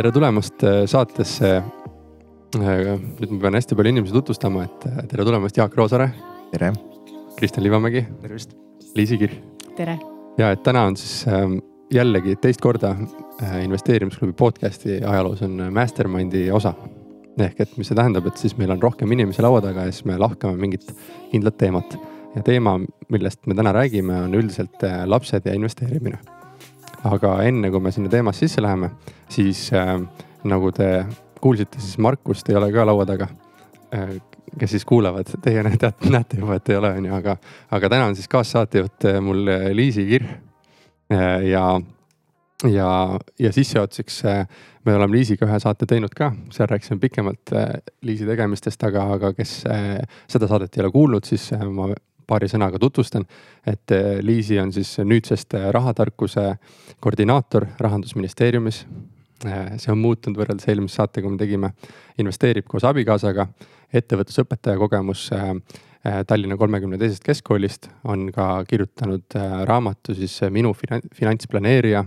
tere tulemast äh, saatesse. Äh, nüüd ma pean hästi palju inimesi tutvustama, et äh, tere tulemast, Jaak Roosaare. tere. Kristjan Liivamägi. tervist. Liisi Kirr. tere. ja et täna on siis ähm, jällegi teist korda investeerimisklubi podcast'i ajaloos on Mastermindi osa. ehk et mis see tähendab, et siis meil on rohkem inimesi laua taga ja siis me lahkame mingit kindlat teemat. ja teema, millest me täna räägime, on üldiselt lapsed ja investeerimine aga enne kui me sinna teemasse sisse läheme, siis äh, nagu te kuulsite, siis Markust ei ole ka laua taga äh,. kes siis kuulavad, teie teate, näete juba, et ei ole, on ju, aga, aga täna on siis kaassaatejuht äh, mul äh, Liisi Kirr äh,. ja, ja, ja sissejuhatuseks äh, me oleme Liisiga ühe saate teinud ka, seal rääkisime pikemalt Liisi tegemistest, aga, aga kes seda saadet ei ole kuulnud, siis ma paari sõnaga tutvustan. et eh, Liisi on siis nüüdsest eh, rahatarkuse koordinaator rahandusministeeriumis. Eh, see on muutunud võrreldes eelmise saatega, me tegime, investeerib koos abikaasaga, ettevõtlusõpetaja kogemus Tallinna kolmekümne teisest keskkoolist, on ka kirjutanud raamatu siis Minu finantsplaneerija,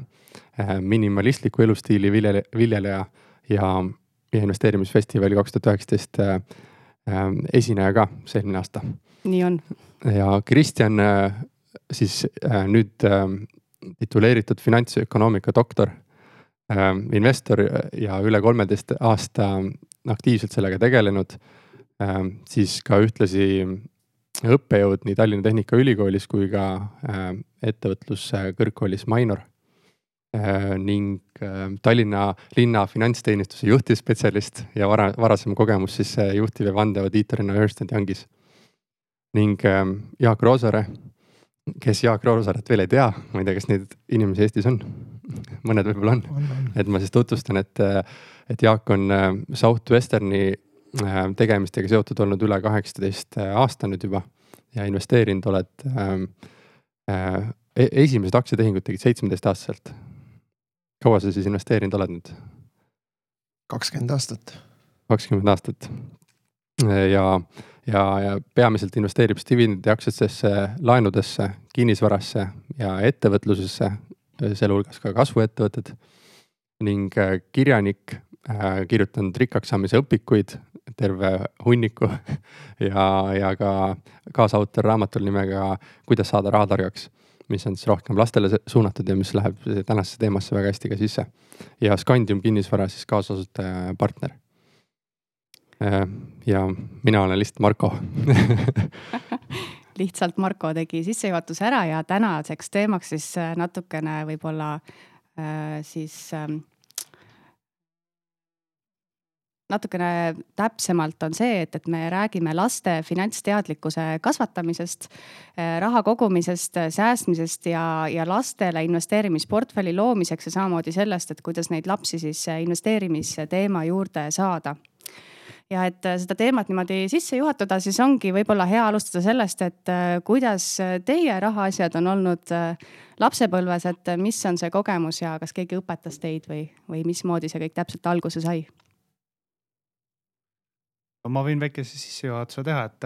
minimalistliku elustiili viljeleja ja, ja investeerimisfestivali kaks tuhat üheksateist esineja ka see eelmine aasta. nii on ja Kristjan äh, siis äh, nüüd äh, tituleeritud finantsökonoomika doktor, investor ja üle kolmeteist aasta aktiivselt sellega tegelenud. siis ka ühtlasi õppejõud nii Tallinna Tehnikaülikoolis kui ka ettevõtluskõrgkoolis Mainor. ning Tallinna linna finantsteenistuse juhtivspetsialist ja vara, varasem kogemus siis juhtiv ja vandeaudiitorina Ernst and Youngis ning ähm, Jaak Roosaare, kes Jaak Roosaaret veel ei tea, ma ei tea, kas neid inimesi Eestis on. mõned võib-olla on, on, on., et ma siis tutvustan, et, äh, et Jaak on äh, Southwesterni äh, tegemistega seotud olnud üle kaheksateist aasta nüüd juba ja investeerinud oled ähm,. Äh, esimesed aktsiatehingud tegid seitsmeteistaastaselt. kaua sa siis investeerinud oled nüüd? kakskümmend aastat. kakskümmend aastat ja ja, ja peamiselt investeerib siis dividendiaktsiatesse, laenudesse, kinnisvarasse ja ettevõtlusesse, sealhulgas ka kasvuettevõtted. ning äh, kirjanik, äh, kirjutanud rikkaks saamise õpikuid, terve hunniku ja, ja ka kaasautor raamatul nimega Kuidas saada rahatargaks, mis on siis rohkem lastele suunatud ja mis läheb tänasesse teemasse väga hästi ka sisse. ja Scandium kinnisvara siis kaasasutaja ja partner ja mina olen lihtsalt Marko. Lihtsalt Marko tegi sissejuhatuse ära ja tänaseks teemaks siis äh, natukene võib-olla äh, siis ähm, natukene täpsemalt on see, et, et me räägime laste finantsteadlikkuse kasvatamisest, raha kogumisest, säästmisest ja, ja lastele investeerimisportfelli loomiseks ja samamoodi sellest, et kuidas neid lapsi siis investeerimisteema juurde saada ja et äh, seda teemat niimoodi sisse juhatada, siis ongi võib-olla hea alustada sellest, et äh, kuidas teie rahaasjad on olnud äh, lapsepõlves, et mis on see kogemus ja kas keegi õpetas teid või, või mismoodi see kõik täpselt alguse sai? ma võin väikese sissejuhatuse teha, et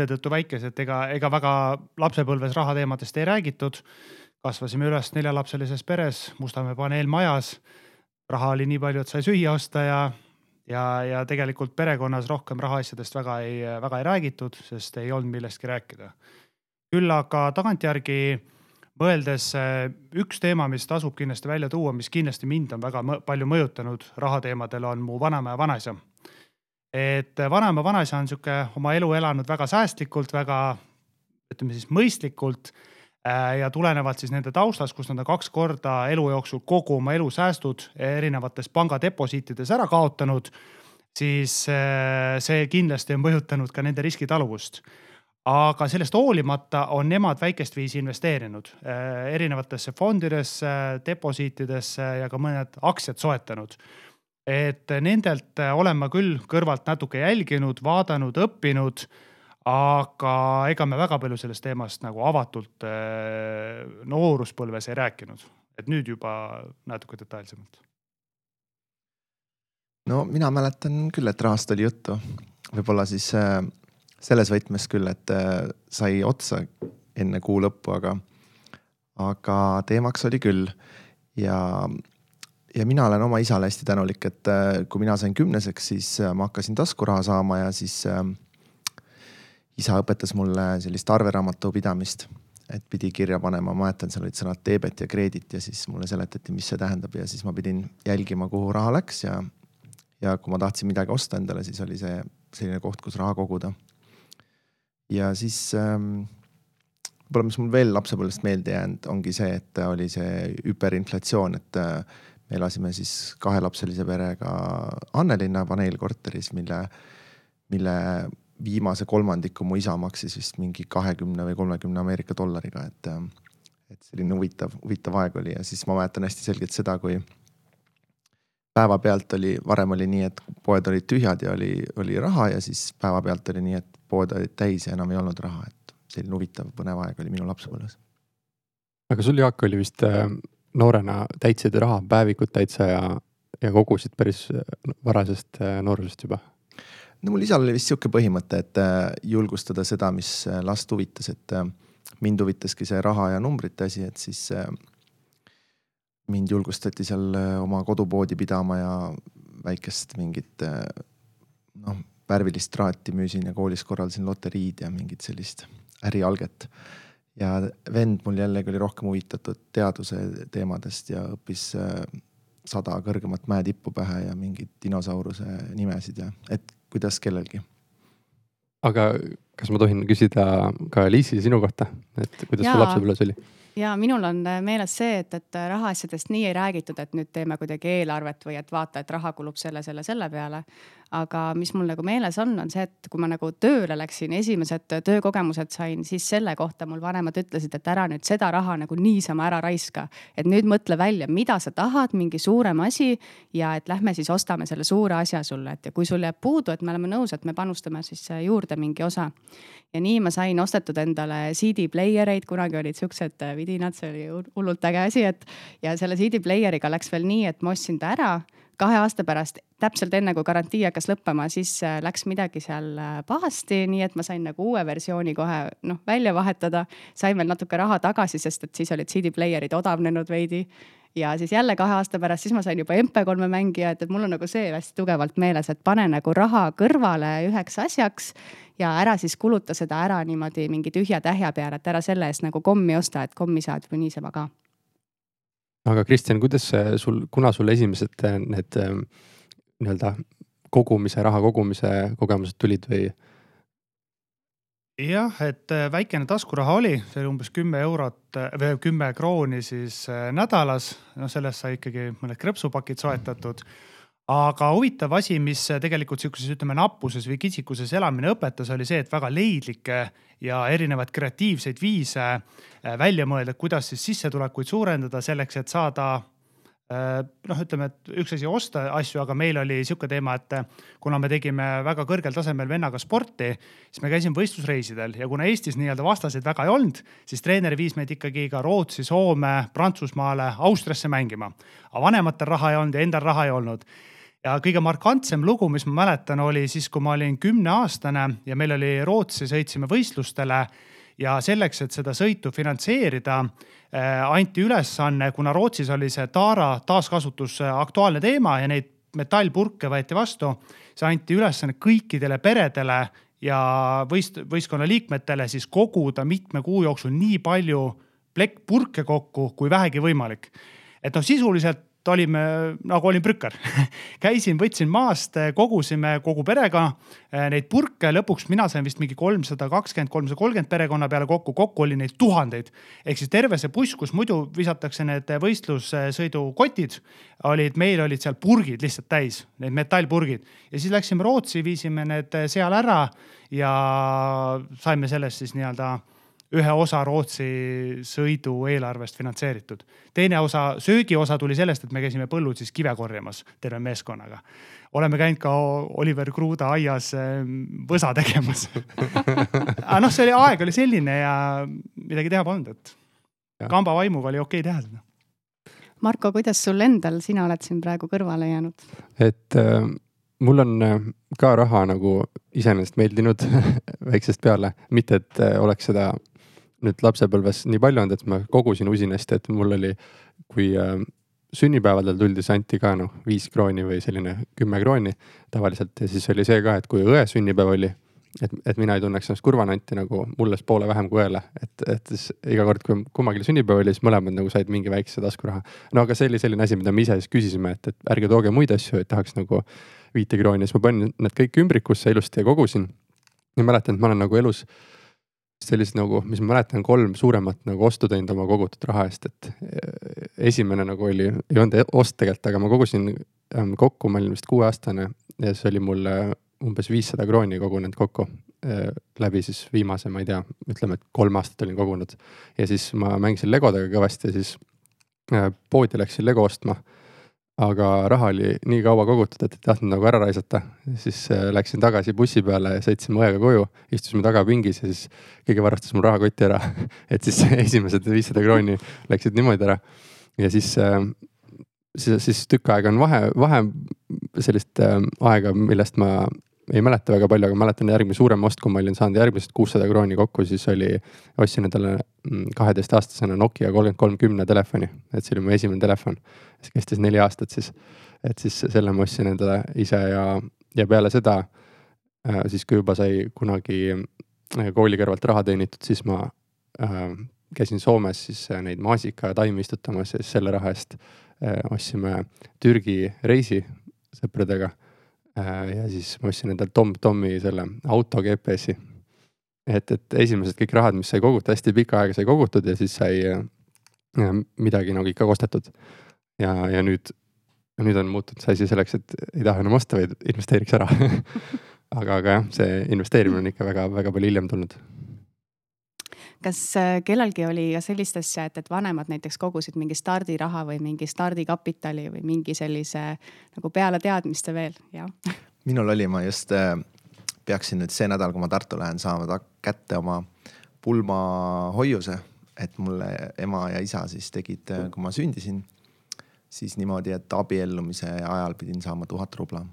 seetõttu väikese, et ega, ega väga lapsepõlves rahateemadest ei räägitud. kasvasime üles neljalapselises peres Mustamäe paneelmajas. raha oli nii palju, et sai süüa osta ja ja, ja tegelikult perekonnas rohkem rahaasjadest väga ei, väga ei räägitud, sest ei olnud millestki rääkida. küll aga tagantjärgi mõeldes üks teema, mis tasub kindlasti välja tuua, mis kindlasti mind on väga palju mõjutanud rahateemadel, on mu vanaema ja vanaisa. et vanaema, vanaisa on sihuke oma elu elanud väga säästlikult, väga ütleme siis mõistlikult ja tulenevalt siis nende taustast, kus nad on kaks korda elu jooksul kogu oma elusäästud erinevates pangadeposiitides ära kaotanud, siis äh, see kindlasti on mõjutanud ka nende riskitaluvust. aga sellest hoolimata on nemad väikest viisi investeerinud äh, erinevatesse fondidesse, deposiitidesse ja ka mõned aktsiad soetanud et nendelt olen ma küll kõrvalt natuke jälginud, vaadanud, õppinud aga ega me väga palju sellest teemast nagu avatult äh, nooruspõlves ei rääkinud, et nüüd juba natuke detailsemalt. no mina mäletan küll, et rahast oli juttu, võib-olla siis äh, selles võtmes küll, et äh, sai otsa enne kuu lõppu, aga, aga teemaks oli küll. Ja, ja mina olen oma isale hästi tänulik, et kui mina sain kümneseks, siis ma hakkasin taskuraha saama ja siis isa õpetas mulle sellist arveraamatu pidamist. et pidi kirja panema, ma mäletan, seal olid sõnad debet ja kreedit ja siis mulle seletati, mis see tähendab ja siis ma pidin jälgima, kuhu raha läks ja. ja kui ma tahtsin midagi osta endale, siis oli see selline koht, kus raha koguda. ja siis ähm, võib-olla, mis mul veel lapsepõlvest meelde jäänud, ongi see, et oli see hüperinflatsioon, et äh, me elasime siis kahelapselise perega Annelinna paneelkorteris, mille, mille viimase kolmandiku mu isa maksis vist mingi kahekümne või kolmekümne Ameerika dollariga, et, et selline huvitav, huvitav aeg oli ja siis ma mäletan hästi selgelt seda, kui päevapealt oli, varem oli nii, et poed olid tühjad ja oli, oli raha ja siis päevapealt oli nii, et poed olid täis ja enam ei olnud raha, et selline huvitav, põnev aeg oli minu lapsepõlves. aga sul, Jaak, oli vist äh, noorena täitsid raha, päevikut täitsa ja, ja kogusid päris varasest äh, noorusest juba? No mul isal oli vist sihuke põhimõte, et äh, julgustada seda, mis äh, last huvitas, et mind huvitaski see raha ja numbrite asi, et siis mind julgustati seal oma kodupoodi pidama ja väikest mingit noh, värvilist traati müüsin ja koolis korraldasin loteriid ja mingit sellist ärialget. Ja vend mul jällegi oli rohkem huvitatud teaduse teemadest ja õppis äh, sada kõrgemat mäetippu pähe ja mingeid dinosauruse nimesid ja et kuidas kellelgi. aga kas ma tohin küsida ka Liisi sinu kohta, et kuidas sul lapsepõlves oli? ja minul on meeles see, et, et rahaasjadest nii ei räägitud, et nüüd teeme kuidagi eelarvet või et vaata, et raha kulub selle, selle, selle peale. Aga mis mul nagu meeles on, on see, et kui ma nagu tööle läksin, esimesed töökogemused sain, siis selle kohta mul vanemad ütlesid, et ära nüüd seda raha nagu niisama ära raiska. et nüüd mõtle välja, mida sa tahad, mingi suurem asi ja et lähme siis ostame selle suure asja sulle, et ja kui sul jääb puudu, et me oleme nõus, et me panustame siis äh, juurde mingi osa. ja nii ma sain ostetud endale CD player eid, kunagi olid siuksed vidinad, see oli hullult äge asi, et ja selle CD player'iga läks veel nii, et ma ostsin ta ära kahe aasta pärast, täpselt enne kui garantii hakkas lõppema, siis äh, läks midagi seal äh, pahasti, nii et ma sain nagu uue versiooni kohe noh välja vahetada. sain veel natuke raha tagasi, sest et siis olid CD player'id odavnenud veidi. ja siis jälle kahe aasta pärast, siis ma sain juba MP3-e mängija, et, et mul on nagu see hästi tugevalt meeles, et pane nagu raha kõrvale üheks asjaks ja ära siis kuluta seda ära niimoodi mingi tühja tähja peale, et ära selle eest nagu kommi osta, et kommi saad ju niisama ka aga Kristjan, kuidas sul, kuna sul esimesed äh, need äh, nii-öelda kogumise, raha kogumise kogemused tulid või? jah, et äh, väikene taskuraha oli, see oli umbes kümme eurot või kümme krooni siis nädalas. noh, sellest sai ikkagi mõned krõpsupakid soetatud aga huvitav asi, mis tegelikult sihukeses, ütleme nappuses või kitsikuses elamine õpetas, oli see, et väga leidlikke ja erinevaid kreatiivseid viise äh, välja mõelda, kuidas siis sissetulekuid suurendada selleks, et saada äh, noh, ütleme, et üks asi osta asju, aga meil oli sihuke teema, et kuna me tegime väga kõrgel tasemel vennaga sporti, siis me käisime võistlusreisidel ja kuna Eestis nii-öelda vastaseid väga ei olnud, siis treener viis meid ikkagi ka Rootsi, Soome, Prantsusmaale, Austriasse mängima. aga vanematel raha ei olnud ja endal raha ei olnud ja kõige markantsem lugu, mis ma mäletan, oli siis, kui ma olin kümneaastane ja meil oli Rootsi, sõitsime võistlustele ja selleks, et seda sõitu finantseerida äh,, anti ülesanne, kuna Rootsis oli see taara taaskasutus äh, aktuaalne teema ja neid metallpurke võeti vastu, see anti ülesanne kõikidele peredele ja võist-, võistkonna liikmetele siis koguda mitme kuu jooksul nii palju plekk purke kokku, kui vähegi võimalik. et noh, sisuliselt olime nagu olin prükkar käisin, võtsin maast, kogusime kogu perega eh, neid purke, lõpuks mina sain vist mingi kolmsada kakskümmend, kolmsada kolmkümmend perekonna peale kokku, kokku oli neid tuhandeid. ehk siis terve see buss, kus muidu visatakse need võistlussõidukotid, olid, meil olid seal purgid lihtsalt täis, need metallpurgid. Ja siis läksime Rootsi, viisime need seal ära ja saime sellest siis nii-öelda ühe osa Rootsi sõidu eelarvest finantseeritud. teine osa, söögiosa tuli sellest, et me käisime põllul siis kive korjamas terve meeskonnaga. oleme käinud ka Oliver Kruda aias ehm, võsa tegemas aga noh, see oli, aeg oli selline ja midagi teha polnud, et ja. kamba vaimuga oli okei okay teha seda. Marko, kuidas sul endal, sina oled siin praegu kõrvale jäänud? et äh, mul on äh, ka raha nagu iseenesest meeldinud väiksest peale, mitte et oleks seda nüüd lapsepõlves nii palju olnud, et ma kogusin usinasti, et mul oli, kui äh, sünnipäevadel tuldi, siis anti ka noh, viis krooni või selline kümme krooni tavaliselt ja siis oli see ka, et kui õe sünnipäev oli et, et mina ei tunneks ennast kurvana, anti nagu mulle poole vähem kui õele, et, et siis iga kord, kui kummalgi sünnipäev oli, siis mõlemad nagu said mingi väikse taskuraha. no aga see oli selline asi, mida me ise siis küsisime, et, et ärge tooge muid asju, et tahaks nagu viite krooni, siis ma panin need kõik ümbrikusse ilusti ja kogusin. ja mäletan, et ma olen nagu elus sellist nagu, mis ma mäletan, kolm suuremat nagu ostu teinud oma kogutud raha eest, et eh, esimene nagu oli, ei olnud ost tegelikult, aga ma kogusin ähm, kokku, ma olin vist kuueaastane ja siis oli mul umbes viissada krooni kogunenud kokku äh, läbi siis viimase, ma ei tea, ütleme, et kolm aastat olin kogunud. ja siis ma mängisin legodega kõvasti ja siis äh, poodi läksin lego ostma. Aga raha oli nii kaua kogutud, et ei tahtnud nagu ära raisata. siis äh, läksin tagasi bussi peale ja sõitsime õega koju, istusime tagapingis ja siis keegi varastas mul rahakoti ära et siis esimesed viissada krooni läksid niimoodi ära. ja siis siis, siis tükk aega on vahe, vahe sellist äh, aega, millest ma ei mäleta väga palju, aga mäletan järgmine suurem ost, kui ma olin saanud järgmised kuussada krooni kokku, siis oli, ostsin endale kaheteistaastasena Nokia kolmkümmend kolm kümne telefoni, et see oli mu esimene telefon. see kestis neli aastat siis, et siis selle ma ostsin endale ise ja, ja peale seda äh, siis, kui juba sai kunagi äh, kooli kõrvalt raha teenitud, siis ma äh, käisin Soomes siis äh, neid maasika ja taimi istutamas ja siis selle raha eest äh, ostsime Türgi reisi sõpradega Äh, ja siis ma ostsin endale Tom-Tomi selle auto GPS-i. Et, et esimesed kõik rahad, mis sai kogutud, hästi pikka aega sai kogutud ja siis sai äh, midagi nagu ikka ostetud. ja, ja nüüd, nüüd on muutunud see asi selleks, et ei taha enam osta, vaid investeeriks ära aga, aga jah, see investeerimine on ikka väga-väga palju hiljem tulnud kas äh, kellelgi oli ka sellist asja, et, et vanemad näiteks kogusid mingi stardiraha või mingi stardikapitali või mingi sellise nagu peale teadmiste veel, jah? minul oli, ma just äh, peaksin nüüd see nädal, kui ma Tartu lähen, saama kätte oma pulmahoiuse, et mulle ema ja isa siis tegid, kui ma sündisin, siis niimoodi, et abiellumise ajal pidin saama tuhat rubla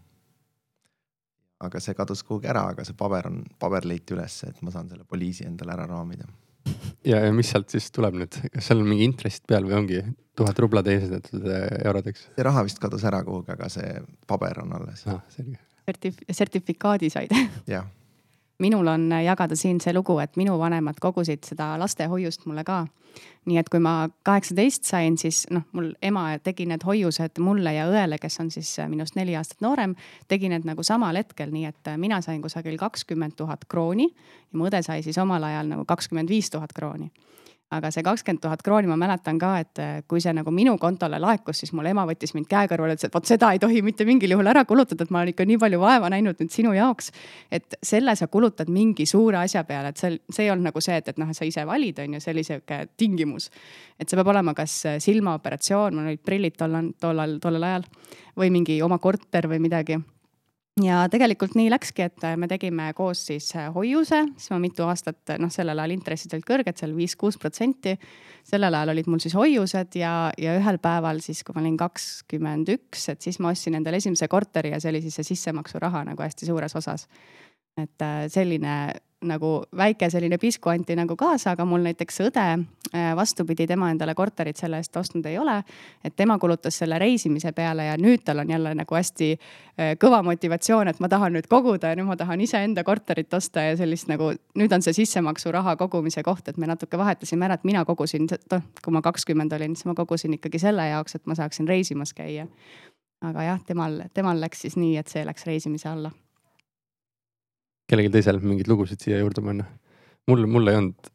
aga see kadus kuhugi ära, aga see paber on, paber leiti ülesse, et ma saan selle poliisi endale ära raamida ja, ja mis sealt siis tuleb nüüd, kas seal on mingi intressid peal või ongi tuhat rubla eh, eurodeks? see raha vist kadus ära kuhugi, aga see paber on alles ah,. selge. Sertif-, sertifikaadi said. Jah. Minul on jagada siin see lugu, et minu vanemad kogusid seda lastehoiust mulle ka. nii et kui ma kaheksateist sain, siis noh, mul ema tegi need hoiused mulle ja õele, kes on siis minust neli aastat noorem, tegi need nagu samal hetkel, nii et mina sain kusagil kakskümmend tuhat krooni ja mu õde sai siis omal ajal nagu kakskümmend viis tuhat krooni aga see kakskümmend tuhat krooni, ma mäletan ka, et äh, kui see nagu minu kontole laekus, siis mul ema võttis mind käe kõrvale, ütles, et vot seda ei tohi mitte mingil juhul ära kulutada, et ma olen ikka nii palju vaeva näinud nüüd sinu jaoks. et selle sa kulutad mingi suure asja peale, et see, see ei olnud nagu see, et, et noh, sa ise valid, on ju, see oli sihuke tingimus. et see peab olema kas silmaoperatsioon, mul olid prillid tollal, tollal, tollel ajal või mingi oma korter või midagi ja tegelikult nii läkski, et me tegime koos siis äh, hoiuse, siis ma mitu aastat, noh, sellel ajal intressid olid kõrged, seal viis-kuus protsenti. sellel ajal olid mul siis hoiused ja, ja ühel päeval siis, kui ma olin kakskümmend üks, et siis ma ostsin endale esimese korteri ja see oli siis see sissemaksuraha nagu hästi suures osas. Et äh, selline nagu väike selline pisku anti nagu kaasa, aga mul näiteks õde, äh, vastupidi, tema endale korterit selle eest ostnud ei ole. et tema kulutas selle reisimise peale ja nüüd tal on jälle nagu hästi äh, kõva motivatsioon, et ma tahan nüüd koguda ja nüüd ma tahan iseenda korterit osta ja sellist nagu, nüüd on see sissemaksuraha kogumise koht, et me natuke vahetasime ära, et mina kogusin, noh, kui ma kakskümmend olin, siis ma kogusin ikkagi selle jaoks, et ma saaksin reisimas käia. aga jah, temal, temal läks siis nii, et see läks reisimise alla kellelgi teisel mingeid lugusid siia juurde panna? mul, mul ei olnud,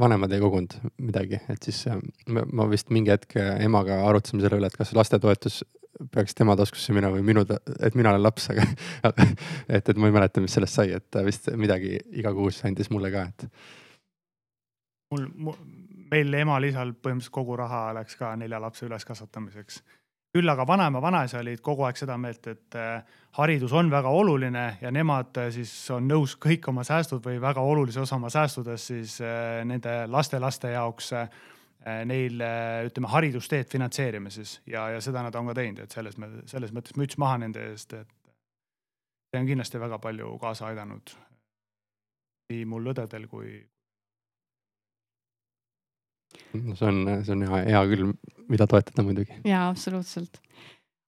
vanemad ei kogunud midagi, et siis äh, ma vist mingi hetk äh, emaga arutasime selle üle, et kas lastetoetus peaks tema taskusse minema või minu, et mina olen laps, aga et, et ma ei mäleta, mis sellest sai, et ta vist midagi iga kuus andis mulle ka, et. mul, mul, meil emal-isal põhimõtteliselt kogu raha läks ka nelja lapse üleskasvatamiseks küll aga vanaema, vanaisa olid kogu aeg seda meelt, et äh, haridus on väga oluline ja nemad äh, siis on nõus kõik oma säästud või väga olulise osa oma säästudest siis äh, nende lastelaste jaoks neil ütleme haridusteed finantseerima siis. Ja, ja seda nad on ka teinud, et selles, selles mõttes müts maha nende eest, et see on kindlasti väga palju kaasa aidanud nii mul õdedel kui see on, see on hea, hea küll, mida toetada muidugi. jaa, absoluutselt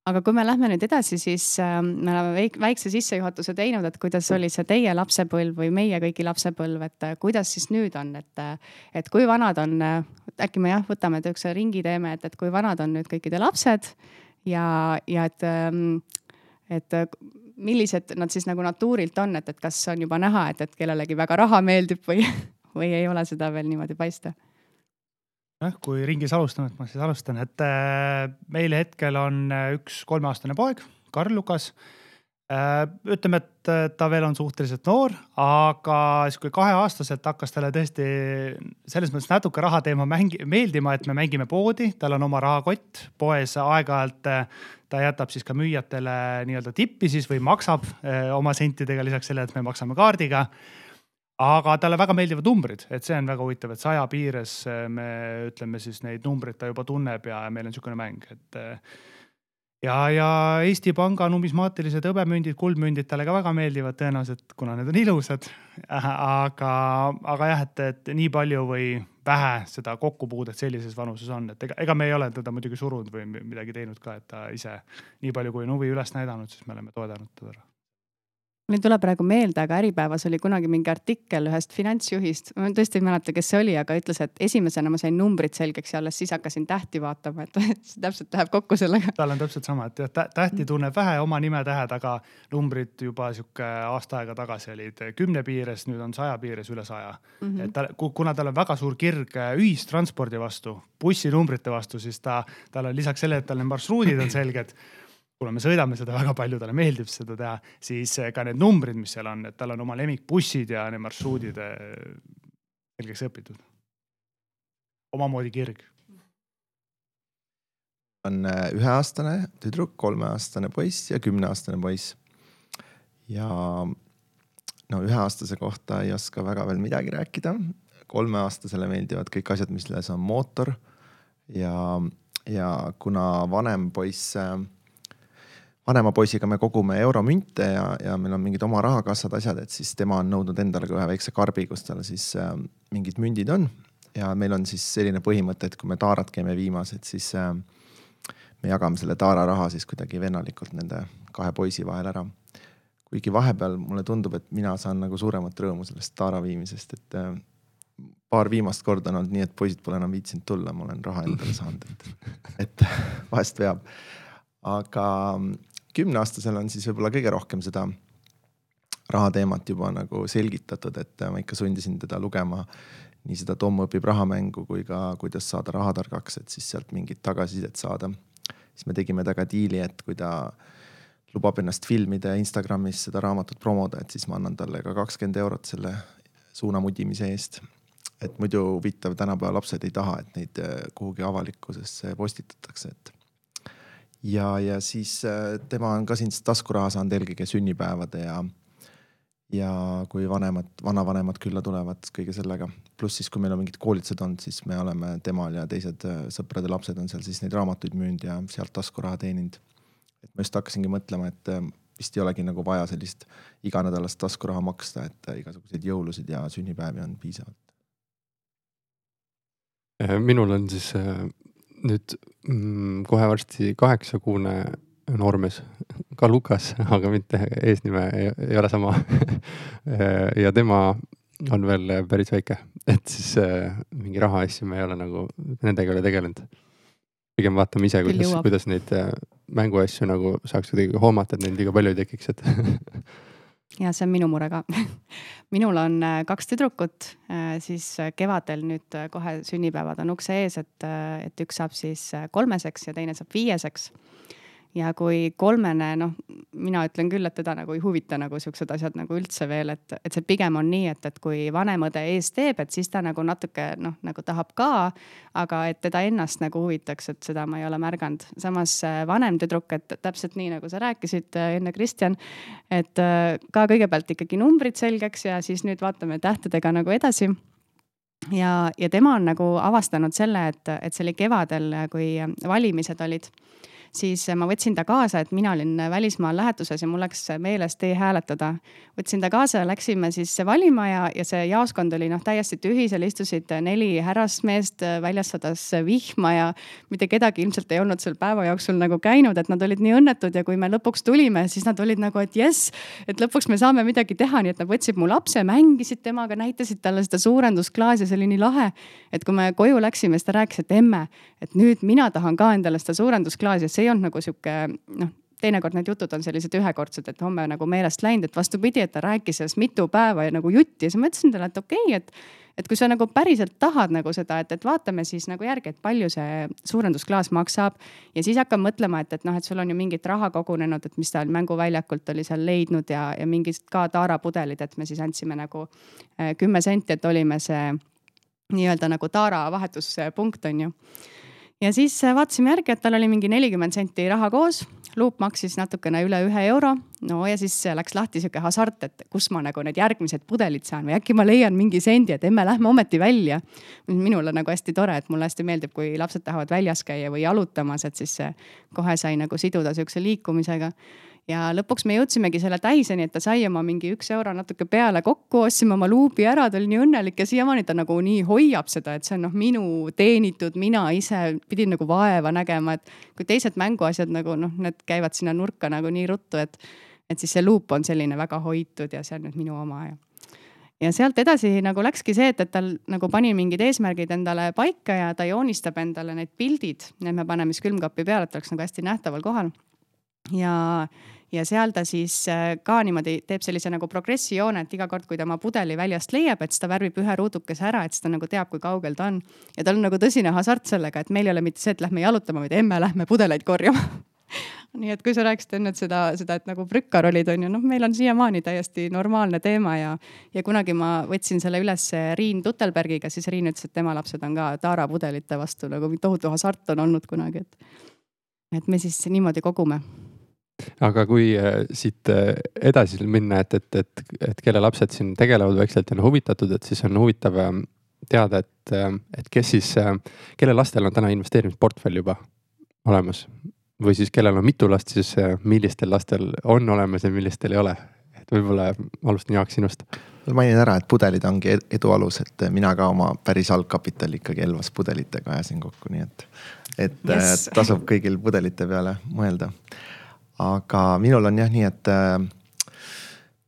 aga kui me lähme nüüd edasi, siis äh, me oleme väik, väikse sissejuhatuse teinud, et kuidas oli see teie lapsepõlv või meie kõigi lapsepõlv, et äh, kuidas siis nüüd on, et, äh, et kui vanad on, äkki me jah, võtame niisuguse ringi teeme, et, et kui vanad on nüüd kõikide lapsed ja, ja et, ähm, et millised nad siis nagu natuurilt on, et, et kas on juba näha, et, et kellelegi väga raha meeldib või, või ei ole seda veel niimoodi paista jah, kui ringis alustame, et ma siis alustan, et äh, meil hetkel on äh, üks kolmeaastane poeg, Karl Lukas. Äh,. ütleme, et ta veel on suhteliselt noor, aga siis kui kaheaastaselt hakkas talle tõesti selles mõttes natuke raha teema mängi-, meeldima, et me mängime poodi, tal on oma rahakott. Poes aeg-ajalt ta jätab siis ka müüjatele nii-öelda tippi siis või maksab oma sentidega lisaks sellele, et me maksame kaardiga aga talle väga meeldivad numbrid, et see on väga huvitav, et saja piires eh, me ütleme siis neid numbreid ta juba tunneb ja meil on niisugune mäng, et. Eh, ja, ja Eesti Panga numismaatilised hõbemündid, kuldmündid talle ka väga meeldivad tõenäoliselt, kuna need on ilusad. aga, aga jah, et, et nii palju või vähe seda kokkupuudet sellises vanuses on, et ega, ega me ei ole teda muidugi surunud või midagi teinud ka, et ta ise nii palju, kui on huvi üles näidanud, siis me oleme toetanud teda ei tule praegu meelde, aga Äripäevas oli kunagi mingi artikkel ühest finantsjuhist, ma tõesti ei mäleta, kes see oli, aga ütles, et esimesena ma sain numbrid selgeks ja alles siis hakkasin tähti vaatama, et see täpselt läheb kokku sellega. tal on täpselt sama, et jah, tähti tunneb vähe, oma nimetähed, aga numbrid juba sihuke aasta aega tagasi olid kümne piires, nüüd on saja piires üle saja mm. -hmm. et ta, kuna tal on väga suur kirg ühistranspordi vastu, bussinumbrite vastu, siis ta, tal on lisaks sellele, et tal need marsruudid on selged kuna me sõidame seda väga palju, talle meeldib seda teha, siis eh, ka need numbrid, mis seal on, et tal on oma lemmikbussid ja need marsruudid eh, selgeks õpitud. omamoodi kirg. on eh, üheaastane tüdruk, kolmeaastane poiss ja kümneaastane poiss. ja no üheaastase kohta ei oska väga veel midagi rääkida. kolmeaastasele meeldivad kõik asjad, milles on mootor ja, ja kuna vanem poiss äh, vanema poisiga me kogume euromünte ja, ja meil on mingid oma rahakassad, asjad, et siis tema on nõudnud endale ka ühe väikse karbi, kus tal siis äh, mingid mündid on. ja meil on siis selline põhimõte, et kui me taarat käime viimas, et siis äh, me jagame selle taararaha siis kuidagi vennalikult nende kahe poisi vahel ära. kuigi vahepeal mulle tundub, et mina saan nagu suuremat rõõmu sellest taara viimisest, et äh, paar viimast korda on olnud nii, et poisid pole enam viitsinud tulla, ma olen raha endale saanud, et, et vahest veab. aga kümneaastasel on siis võib-olla kõige rohkem seda rahateemat juba nagu selgitatud, et ma ikka sundisin teda lugema nii seda Tom õpib rahamängu kui ka kuidas saada rahatargaks, et siis sealt mingit tagasisidet saada. siis me tegime temaga diili, et kui ta lubab ennast filmida ja Instagramis seda raamatut promoda, et siis ma annan talle ka kakskümmend eurot selle suunamudimise eest. et muidu huvitav, tänapäeva lapsed ei taha, et neid kuhugi avalikkusesse postitatakse, et ja, ja siis äh, tema on ka siin taskuraha saanud eelkõige sünnipäevade ja, ja kui vanemad, vanavanemad külla tulevad kõige sellega. pluss siis, kui meil on mingid koolitused olnud, siis me oleme temal ja teised äh, sõprade lapsed on seal siis neid raamatuid müünud ja sealt taskuraha teeninud. et ma just hakkasingi mõtlema, et äh, vist ei olegi nagu vaja sellist iganädalast taskuraha maksta, et igasuguseid jõulusid ja sünnipäevi on piisavalt. minul on siis nüüd mm, kohe varsti kaheksakuune noormees, ka Lukas, aga mitte eesnime ei, ei ole sama ja tema on veel päris väike, et siis äh, mingi rahaasju me ei ole nagu nendega ei ole tegelenud. pigem vaatame ise, kuidas, kuidas neid äh, mänguasju nagu saaks kuidagi hoomata, et neid liiga palju ei tekiks, et ja see on minu mure ka. Minul on äh, kaks tüdrukut, äh, siis äh, kevadel nüüd kohe sünnipäevad on ukse ees, et, et üks saab siis kolmeseks ja teine saab viieseks ja kui kolmene, noh, mina ütlen küll, et teda nagu ei huvita nagu siuksed asjad nagu üldse veel, et, et see pigem on nii, et, et kui vanem õde ees teeb, et siis ta nagu natuke noh, nagu tahab ka. aga et teda ennast nagu huvitaks, et seda ma ei ole märganud. samas äh, vanem tüdruk, et täpselt nii nagu sa rääkisid äh, enne, Kristjan. et äh, ka kõigepealt ikkagi numbrid selgeks ja siis nüüd vaatame tähtedega nagu edasi ja, ja tema on nagu avastanud selle, et, et see oli kevadel, kui valimised olid siis ma võtsin ta kaasa, et mina olin välismaal lähetuses ja mul läks meelest e-hääletada. võtsin ta kaasa, läksime siis valima ja, ja see jaoskond oli noh, täiesti tühi, seal istusid neli härrasmeest, väljas sadas vihma ja mitte kedagi ilmselt ei olnud seal päeva jooksul nagu käinud, et nad olid nii õnnetud ja kui me lõpuks tulime, siis nad olid nagu, et jess, et lõpuks me saame midagi teha, nii et nad võtsid mu lapse, mängisid temaga, näitasid talle seda suurendusklaasi ja see oli nii lahe. et kui me koju läksime, siis ta rääkis, et emme, et nüüd mina tahan ka endale seda suurendusklaasi, see ei olnud nagu sihuke noh teinekord need jutud on sellised ühekordsed, et homme nagu meelest läinud, et vastupidi, et ta rääkis sellest mitu päeva ja nagu jutti ja siis ma ütlesin talle, et okei okay,, et et kui sa nagu päriselt tahad nagu seda, et, et vaatame siis nagu järgi, et palju see suurendusklaas maksab. ja siis hakkad mõtlema, et, et noh, et sul on ju mingit raha kogunenud, et mis ta mänguväljakult oli seal leidnud ja, ja mingid ka taarapudelid, et me siis andsime nagu eh, kümme senti, et olime see nii-öelda nagu taara vahetuspunkt on ju ja siis vaatasime järgi, et tal oli mingi nelikümmend senti raha koos luup maksis natukene üle ühe euro. no ja siis läks lahti sihuke hasart, et kus ma nagu need järgmised pudelid saan või äkki ma leian mingi sendi, et emme, lähme ometi välja. minul on nagu hästi tore, et mulle hästi meeldib, kui lapsed tahavad väljas käia või jalutamas, et siis kohe sai nagu siduda sihukese liikumisega ja lõpuks me jõudsimegi selle täiseni, et ta sai oma mingi üks euro natuke peale kokku, ostsime oma luubi ära, ta oli nii õnnelik ja siiamaani ta nagu nii hoiab seda, et see on noh, minu teenitud, mina ise pidin nagu vaeva nägema, et kui teised mänguasjad nagu noh, need käivad sinna nurka nagu nii ruttu, et, et siis see luup on selline väga hoitud ja see on nüüd minu oma ja ja sealt edasi nagu läkski see, et, et tal nagu pani mingid eesmärgid endale paika ja ta joonistab endale need pildid, need me paneme siis külmkapi peale, et oleks nagu hästi nähtaval kohal. Ja ja seal ta siis äh, ka niimoodi teeb sellise nagu progressi joone, et iga kord, kui ta oma pudeli väljast leiab, et siis ta värvib ühe ruudukese ära, et siis ta nagu teab, kui kaugel ta on. ja tal on nagu tõsine hasart sellega, et meil ei ole mitte see, et lähme jalutama, vaid emme, lähme pudeleid korjama nii et kui sa rääkisid enne seda, seda, et nagu prükkar olid, on ju, noh, meil on siiamaani täiesti normaalne teema ja, ja kunagi ma võtsin selle üles Riin Tutelbergiga, siis Riin ütles, et tema lapsed on ka taarapudelite vastu nagu tohutu hasart on olnud kunagi, et, et me siis niimoodi kogume aga kui äh, siit äh, edasi minna, et, et, et, et kelle lapsed siin tegelevad vaikselt ja on huvitatud, et siis on huvitav ähm, teada, et, ähm, et kes siis, äh, kelle lastel on täna investeerimisportfell juba olemas või siis kellel on mitu last, siis millistel lastel on olemas ja millistel ei ole? et võib-olla alustan Jaak sinust. mainin ära, et pudelid ongi edu alus, et mina ka oma päris algkapitali ikkagi Elvas pudelitega ajasin kokku, nii et, et yes. tasub kõigil pudelite peale mõelda aga minul on jah nii, et äh,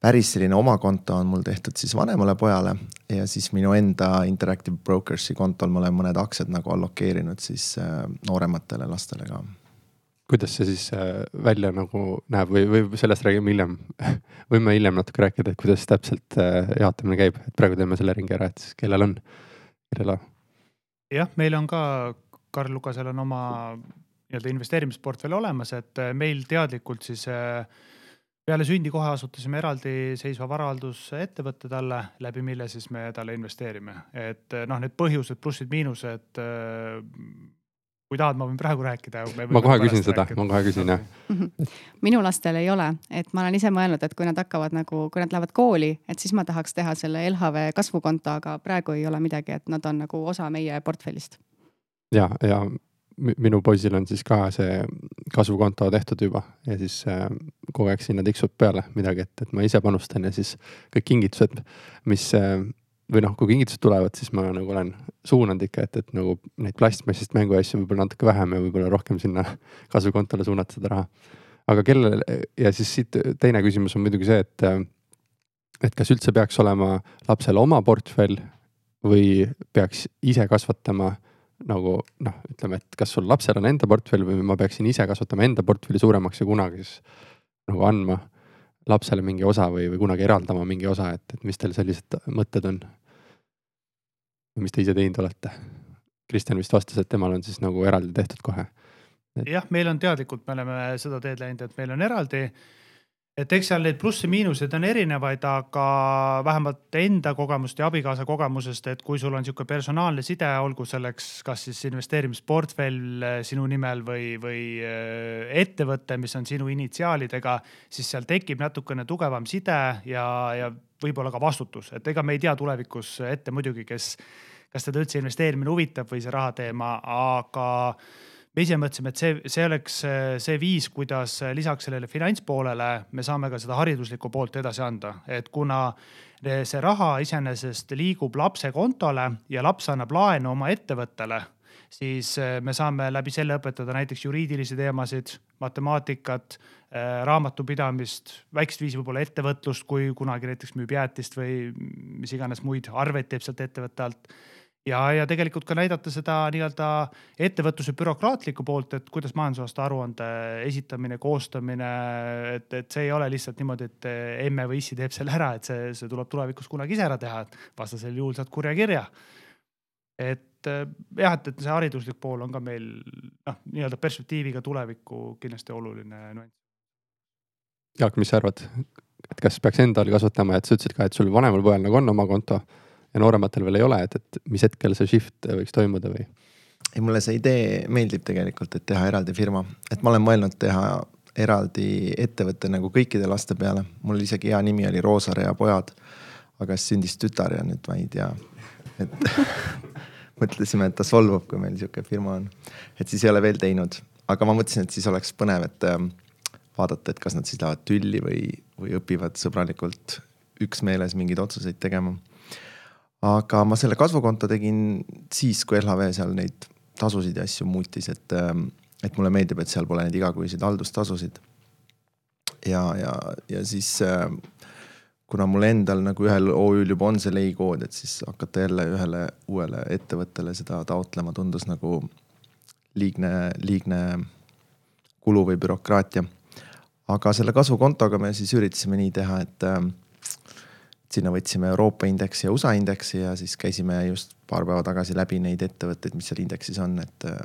päris selline oma konto on mul tehtud siis vanemale pojale ja siis minu enda Interactive Brokers'i kontol ma olen mõned aktsiad nagu allokeerinud siis äh, noorematele lastele ka. kuidas see siis äh, välja nagu näeb või, või sellest räägime hiljem võime hiljem natuke rääkida, et kuidas täpselt jaotamine käib, et praegu teeme selle ringi ära, et siis kellel on, kellel on. jah, meil on ka, Karl Lukasel on oma nii-öelda investeerimisportfell olemas, et äh, meil teadlikult siis äh, peale sündi kohe asutasime eraldiseisva varaaldusettevõtte talle, läbi mille siis me talle investeerime, et äh, noh, need põhjused, plussid-miinused. kui tahad, ma võin praegu rääkida. ma kohe küsin seda, ma kohe küsin jah. minu lastel ei ole, et ma olen ise mõelnud, et kui nad hakkavad nagu, kui nad lähevad kooli, et siis ma tahaks teha selle LHV kasvukonto, aga praegu ei ole midagi, et nad on nagu osa meie portfellist ja, ja minu poisil on siis ka see kasvukonto tehtud juba ja siis äh, kogu aeg sinna tiksub peale midagi, et, et ma ise panustan ja siis kõik kingitused, mis äh, või noh, kui kingitused tulevad, siis ma nagu olen suunanud ikka, et, et nagu neid plastmassist mänguasju võib-olla natuke vähem ja võib-olla rohkem sinna kasvukontole suunata seda raha. aga kellele ja siis siit teine küsimus on muidugi see, et, äh, et kas üldse peaks olema lapsel oma portfell või peaks ise kasvatama nagu noh, ütleme, et kas sul lapsel on enda portfell või ma peaksin ise kasvatama enda portfelli suuremaks ja kunagi siis nagu andma lapsele mingi osa või, või kunagi eraldama mingi osa, et, et mis teil sellised mõtted on? mis te ise teinud olete? Kristjan vist vastas, et temal on siis nagu eraldi tehtud kohe et.... jah, meil on teadlikult, me oleme seda teed läinud, et meil on eraldi et eks seal neid plusse-miinuseid on erinevaid, aga vähemalt enda kogemust ja abikaasa kogemusest, et kui sul on niisugune personaalne side, olgu selleks kas siis investeerimisportfell eh, sinu nimel või, või eh, ettevõte, mis on sinu initsiaalidega, siis seal tekib natukene tugevam side ja, ja võib-olla ka vastutus, et ega me ei tea tulevikus ette muidugi, kes, kas teda üldse investeerimine huvitab või see rahateema, aga me ise mõtlesime, et see, see oleks see viis, kuidas lisaks sellele finantspoolele me saame ka seda hariduslikku poolt edasi anda, et kuna see raha iseenesest liigub lapse kontole ja laps annab laenu oma ettevõttele siis me saame läbi selle õpetada näiteks juriidilisi teemasid, matemaatikat, raamatupidamist, väikest viisi võib-olla ettevõtlust, kui kunagi näiteks müüb jäätist või mis iganes muid arveid teeb sealt ettevõtte alt ja, ja tegelikult ka näidata seda nii-öelda ettevõtluse bürokraatlikku poolt, et kuidas majandusaasta aruande esitamine, koostamine, et, et see ei ole lihtsalt niimoodi, et emme või issi teeb selle ära, et see, see tuleb tulevikus kunagi ise ära teha, et vastasel juhul saad kurja kirja. et jah, et, et see hariduslik pool on ka meil noh, nii-öelda perspektiiviga tulevikku kindlasti oluline nüanss. Jaak, mis sa arvad, et kas peaks endal kasvatama, et sa ütlesid ka, et sul vanemal pojal nagu on oma konto ja noorematel veel ei ole, et, et mis hetkel see shift võiks toimuda või? ei, mulle see idee meeldib tegelikult, et teha eraldi firma, et ma olen mõelnud teha eraldi ettevõtte nagu kõikide laste peale. mul isegi hea nimi oli Roosaare ja pojad. aga siis sündis tütar ja nüüd ma ei tea, et mõtlesime, et ta solvub, kui meil sihuke firma on. et siis ei ole veel teinud, aga ma mõtlesin, et siis oleks põnev, et äh, vaadata, et kas nad siis lähevad tülli või, või õpivad sõbralikult üksmeeles mingeid otsuseid tegema aga ma selle kasvukonto tegin siis, kui LHV seal neid tasusid ja asju muutis, et, ähm, et mulle meeldib, et seal pole neid igakuiseid haldustasusid. ja, ja, ja siis ähm, kuna mul endal nagu ühel OÜ-l juba on see leikood, et siis hakata jälle ühele uuele ettevõttele seda taotlema tundus nagu liigne, liigne kulu või bürokraatia. aga selle kasvukontoga me siis üritasime nii teha, et ähm, sinna võtsime Euroopa indeksi ja USA indeksi ja siis käisime just paar päeva tagasi läbi neid ettevõtteid, mis seal indeksis on, et äh,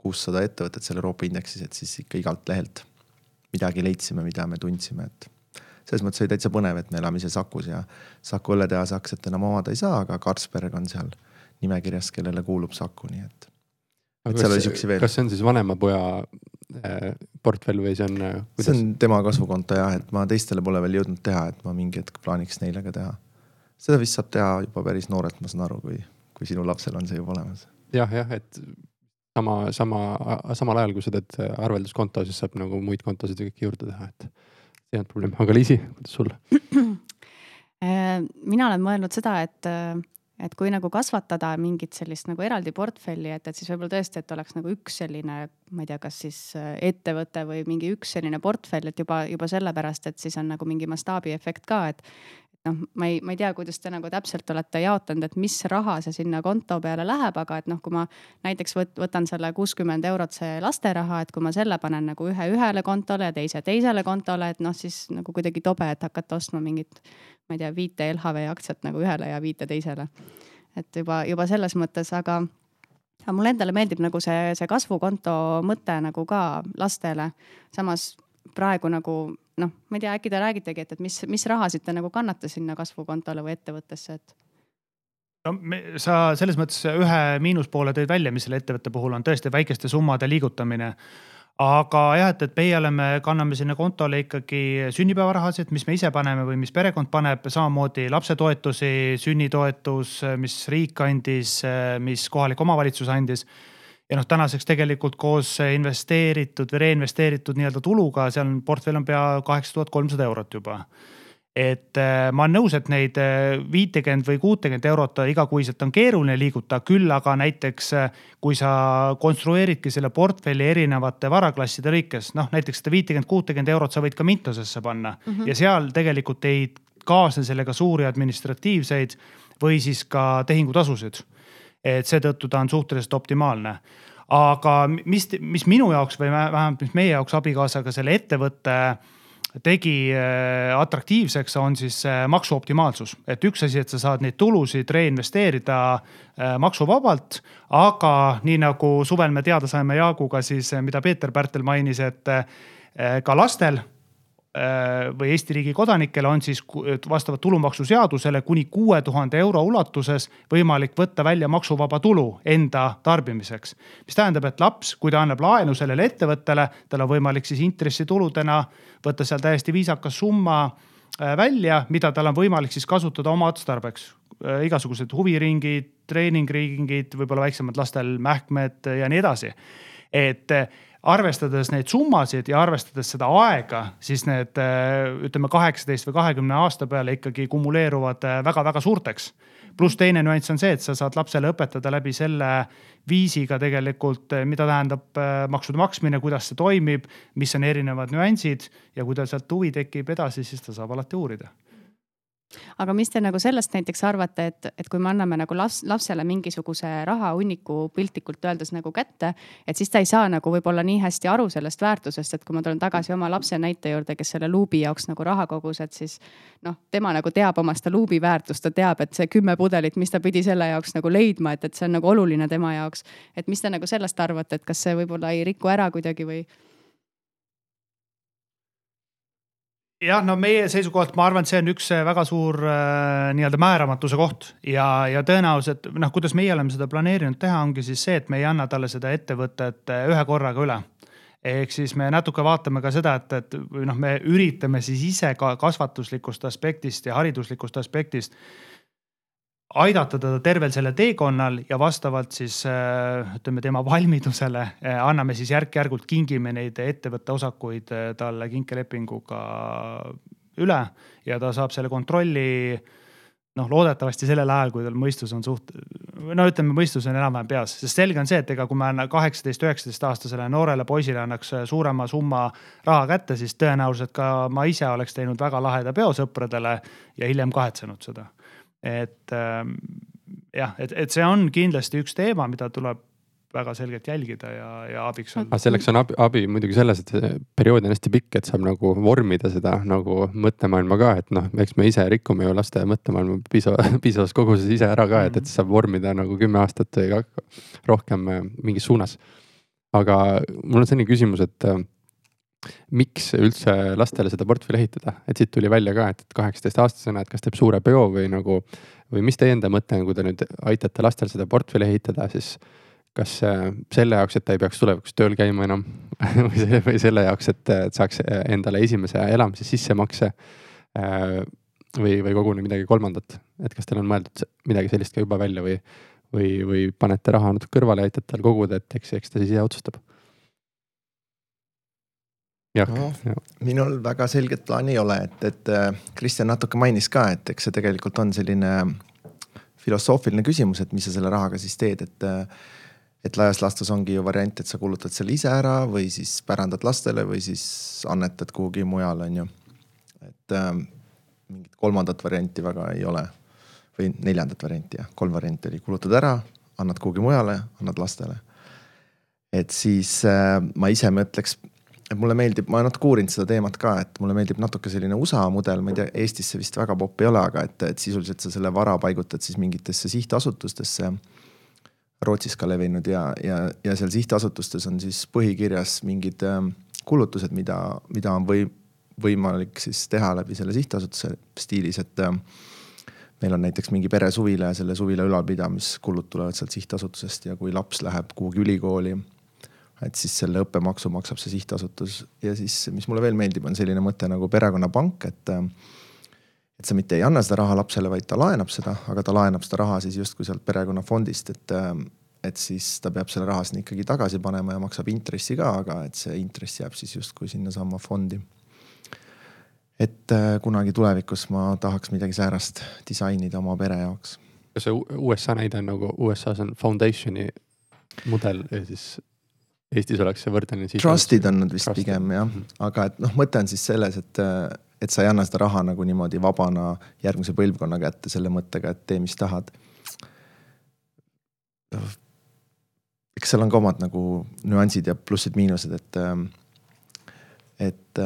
kuussada ettevõtet seal Euroopa indeksis, et siis ikka igalt lehelt midagi leidsime, mida me tundsime, et selles mõttes oli täitsa põnev, et me elame ise Sakus ja Saku õlletehase aktsiat enam omada ei saa, aga Carlsberg on seal nimekirjas, kellele kuulub Saku, nii et. kas see on siis vanema poja portfell või see on kuidas...? see on tema kasvukonto jah, et ma teistele pole veel jõudnud teha, et ma mingi hetk plaaniks neile ka teha. seda vist saab teha juba päris noorelt, ma saan aru, kui, kui sinu lapsel on see juba olemas ja,. jah, jah, et sama, sama, samal ajal, kui sa teed arvelduskonto, siis saab nagu muid kontosid ja kõike juurde teha, et see ei olnud probleem, aga Liisi, kuidas sul? mina olen mõelnud seda, et et kui nagu kasvatada mingit sellist nagu eraldi portfelli, et, et siis võib-olla tõesti, et oleks nagu üks selline, ma ei tea, kas siis äh, ettevõte või mingi üks selline portfell, et juba, juba sellepärast, et siis on nagu mingi mastaabiefekt ka, et noh, ma ei, ma ei tea, kuidas te nagu täpselt olete jaotanud, et mis raha see sinna konto peale läheb, aga et noh, kui ma näiteks võt, võtan selle kuuskümmend eurot, see lasteraha, et kui ma selle panen nagu ühe ühele kontole ja teise teisele kontole, et noh, siis nagu kuidagi tobe, et hakata ostma mingit ma ei tea, viite LHV aktsiat nagu ühele ja viite teisele. et juba, juba selles mõttes, aga, aga mulle endale meeldib nagu see, see kasvukonto mõte nagu ka lastele. samas praegu nagu noh, ma ei tea, äkki te räägitegi, et, et mis, mis rahasid te nagu kannate sinna kasvukontole või ettevõttesse, et no me, sa selles mõttes ühe miinuspoole tõid välja, mis selle ettevõtte puhul on tõesti väikeste summade liigutamine aga jah, et, et meie oleme, kanname sinna kontole ikkagi sünnipäevarahasid, mis me ise paneme või mis perekond paneb, samamoodi lapsetoetusi, sünnitoetus, mis riik andis, mis kohalik omavalitsus andis. Ja noh, tänaseks tegelikult koos investeeritud või reinvesteeritud nii-öelda tuluga, seal on portfell on pea kaheksa tuhat kolmsada eurot juba et äh, ma olen nõus, et neid äh, viitekümmet või kuutekümmet eurot igakuiselt on keeruline liigutada, küll aga näiteks äh, kui sa konstrueeridki selle portfelli erinevate varaklasside lõikes, noh näiteks seda viitekümmet, kuutekümmet eurot sa võid ka Mintosesse panna mm -hmm. ja seal tegelikult ei kaasne sellega suuri administratiivseid või siis ka tehingutasusid. Et seetõttu ta on suhteliselt optimaalne aga mis, mis minu jaoks või vähemalt mis meie jaoks abikaasaga selle ettevõtte tegi äh, atraktiivseks, on siis äh, maksuoptimaalsus. et üks asi, et sa saad neid tulusid reinvesteerida äh, maksuvabalt, aga nii nagu suvel me teada saime Jaaguga siis, mida Peeter Pärtel mainis, et ka lastel või Eesti riigi kodanikel on siis vastavalt tulumaksuseadusele kuni kuue tuhande euro ulatuses võimalik võtta välja maksuvaba tulu enda tarbimiseks. mis tähendab, et laps, kui ta annab laenu sellele ettevõttele, tal on võimalik siis intressituludena võtta seal täiesti viisakas summa äh, välja, mida tal on võimalik siis kasutada oma otstarbeks. Äh, igasugused huviringid, treeningringid, võib-olla väiksemad lastel mähkmed ja nii edasi et arvestades neid summasid ja arvestades seda aega, siis need ütleme kaheksateist või kahekümne aasta peale ikkagi kumuleeruvad väga-väga suurteks. pluss teine nüanss on see, et sa saad lapsele õpetada läbi selle viisiga tegelikult, mida tähendab maksude maksmine, kuidas see toimib, mis on erinevad nüansid ja kui tal sealt huvi tekib edasi, siis ta saab alati uurida aga mis te nagu sellest näiteks arvate, et, et kui me anname nagu laps, lapsele mingisuguse rahahunniku piltlikult öeldes nagu kätte, et siis ta ei saa nagu võib-olla nii hästi aru sellest väärtusest, et kui ma tulen tagasi oma lapse näite juurde, kes selle luubi jaoks nagu raha kogus, et siis noh, tema nagu teab oma seda luubi väärtust, ta teab, et see kümme pudelit, mis ta pidi selle jaoks nagu leidma, et, et see on nagu oluline tema jaoks. et mis te nagu sellest arvate, et kas see võib-olla ei riku ära kuidagi või? Jah, no meie seisukohalt ma arvan, et see on üks äh, väga suur äh, nii-öelda määramatuse koht ja, ja tõenäoliselt noh, kuidas meie oleme seda planeerinud teha, ongi siis see, et me ei anna talle seda ettevõtet äh, ühe korraga üle. Ehk siis me natuke vaatame ka seda, et, et või noh, me üritame siis ise ka kasvatuslikust aspektist ja hariduslikust aspektist aidata teda tervel sellel teekonnal ja vastavalt siis ütleme tema valmidusele anname siis järk-järgult kingime neid ettevõtte osakuid talle kinkelepinguga üle ja ta saab selle kontrolli noh, loodetavasti sellel ajal, kui tal mõistus on suht, no ütleme, mõistus on enam-vähem peas, sest selge on see, et ega kui me kaheksateist, üheksateist aastasele noorele poisile annaks suurema summa raha kätte, siis tõenäoliselt ka ma ise oleks teinud väga laheda peo sõpradele ja hiljem kahetsenud seda et ähm, jah, et, et see on kindlasti üks teema, mida tuleb väga selgelt jälgida ja, ja abiks olla. aga selleks on abi, abi muidugi selles, et see periood on hästi pikk, et saab nagu vormida seda nagu mõttemaailma ka, et noh, eks me ise rikume ju laste mõttemaailma piisava, piisavas koguses ise ära ka, et, et saab vormida nagu kümme aastat või rohkem äh, mingis suunas. aga mul on selline küsimus, et äh, miks üldse lastele seda portfelli ehitada, et siit tuli välja ka, et kaheksateist aastasena, et kas teeb suure peo või nagu. või mis teie enda mõte on, kui te nüüd aitate lastel seda portfelli ehitada, siis kas selle jaoks, et ta ei peaks tulevikus tööl käima enam või selle, või selle jaoks, et saaks endale esimese elamise sissemakse. Äh, või, või koguni midagi kolmandat, et kas teil on mõeldud midagi sellist ka juba välja või, või, või panete raha natuke kõrvale ja aitate tal koguda, et eks, eks ta siis ise otsustab No, minul väga selget plaani ei ole, et, et äh, Kristjan natuke mainis ka, et eks see tegelikult on selline filosoofiline küsimus, et mis sa selle rahaga siis teed, et. Äh, et laias laastus ongi ju variant, et sa kulutad selle ise ära või siis pärandad lastele või siis annetad kuhugi mujale, on ju. et äh, mingit kolmandat varianti väga ei ole või neljandat varianti jah, kolm varianti oli, kulutad ära, annad kuhugi mujale, annad lastele. et siis äh, ma ise mõtleks et mulle meeldib, ma natuke uurinud seda teemat ka, et mulle meeldib natuke selline USA mudel, ma ei tea, Eestis see vist väga popp ei ole, aga et, et sisuliselt sa selle vara paigutad siis mingitesse sihtasutustesse. Rootsis ka levinud ja, ja, ja seal sihtasutustes on siis põhikirjas mingid ähm, kulutused, mida, mida on või, võimalik siis teha läbi selle sihtasutuse stiilis, et äh, meil on näiteks mingi peresuvila ja selle suvila ülalpidamiskulud tulevad sealt sihtasutusest ja kui laps läheb kuhugi ülikooli et siis selle õppemaksu maksab see sihtasutus ja siis, mis mulle veel meeldib, on selline mõte nagu perekonnapank, et. et sa mitte ei anna seda raha lapsele, vaid ta laenab seda, aga ta laenab seda raha siis justkui sealt perekonnafondist, et. et siis ta peab selle raha sinna ikkagi tagasi panema ja maksab intressi ka, aga et see intress jääb siis justkui sinnasamma fondi. et kunagi tulevikus ma tahaks midagi säärast disainida oma pere jaoks. kas see USA näide on nagu USA-s on foundation'i mudel ja siis Eestis oleks see võrdlemine siis. Trust'id on nad vist Trusted. pigem jah, mhm. aga et noh, mõte on siis selles, et, et sa ei anna seda raha nagu niimoodi vabana järgmise põlvkonna kätte selle mõttega, et tee, mis tahad. eks seal on ka omad nagu nüansid ja plussid-miinused, et et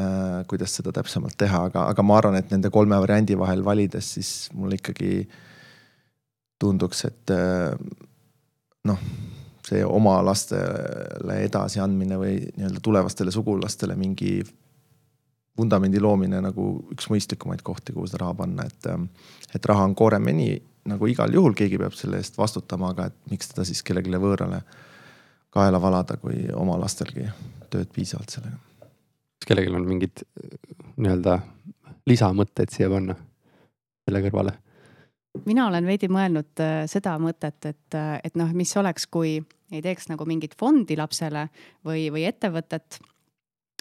kuidas seda täpsemalt teha, aga, aga ma arvan, et nende kolme variandi vahel valides, siis mulle ikkagi tunduks, et noh see oma lastele edasiandmine või nii-öelda tulevastele sugulastele mingi vundamendi loomine nagu üks mõistlikumaid kohti, kuhu seda raha panna, et. et raha on kooremeni nagu igal juhul, keegi peab selle eest vastutama, aga et miks teda siis kellelegi võõrale kaela valada, kui oma lastelgi tööd piisavalt sellega. kas kellelgi on mingid nii-öelda lisamõtteid siia panna selle kõrvale? mina olen veidi mõelnud äh, seda mõtet, et, äh, et noh, mis oleks, kui ei teeks nagu mingit fondi lapsele või, või ettevõtet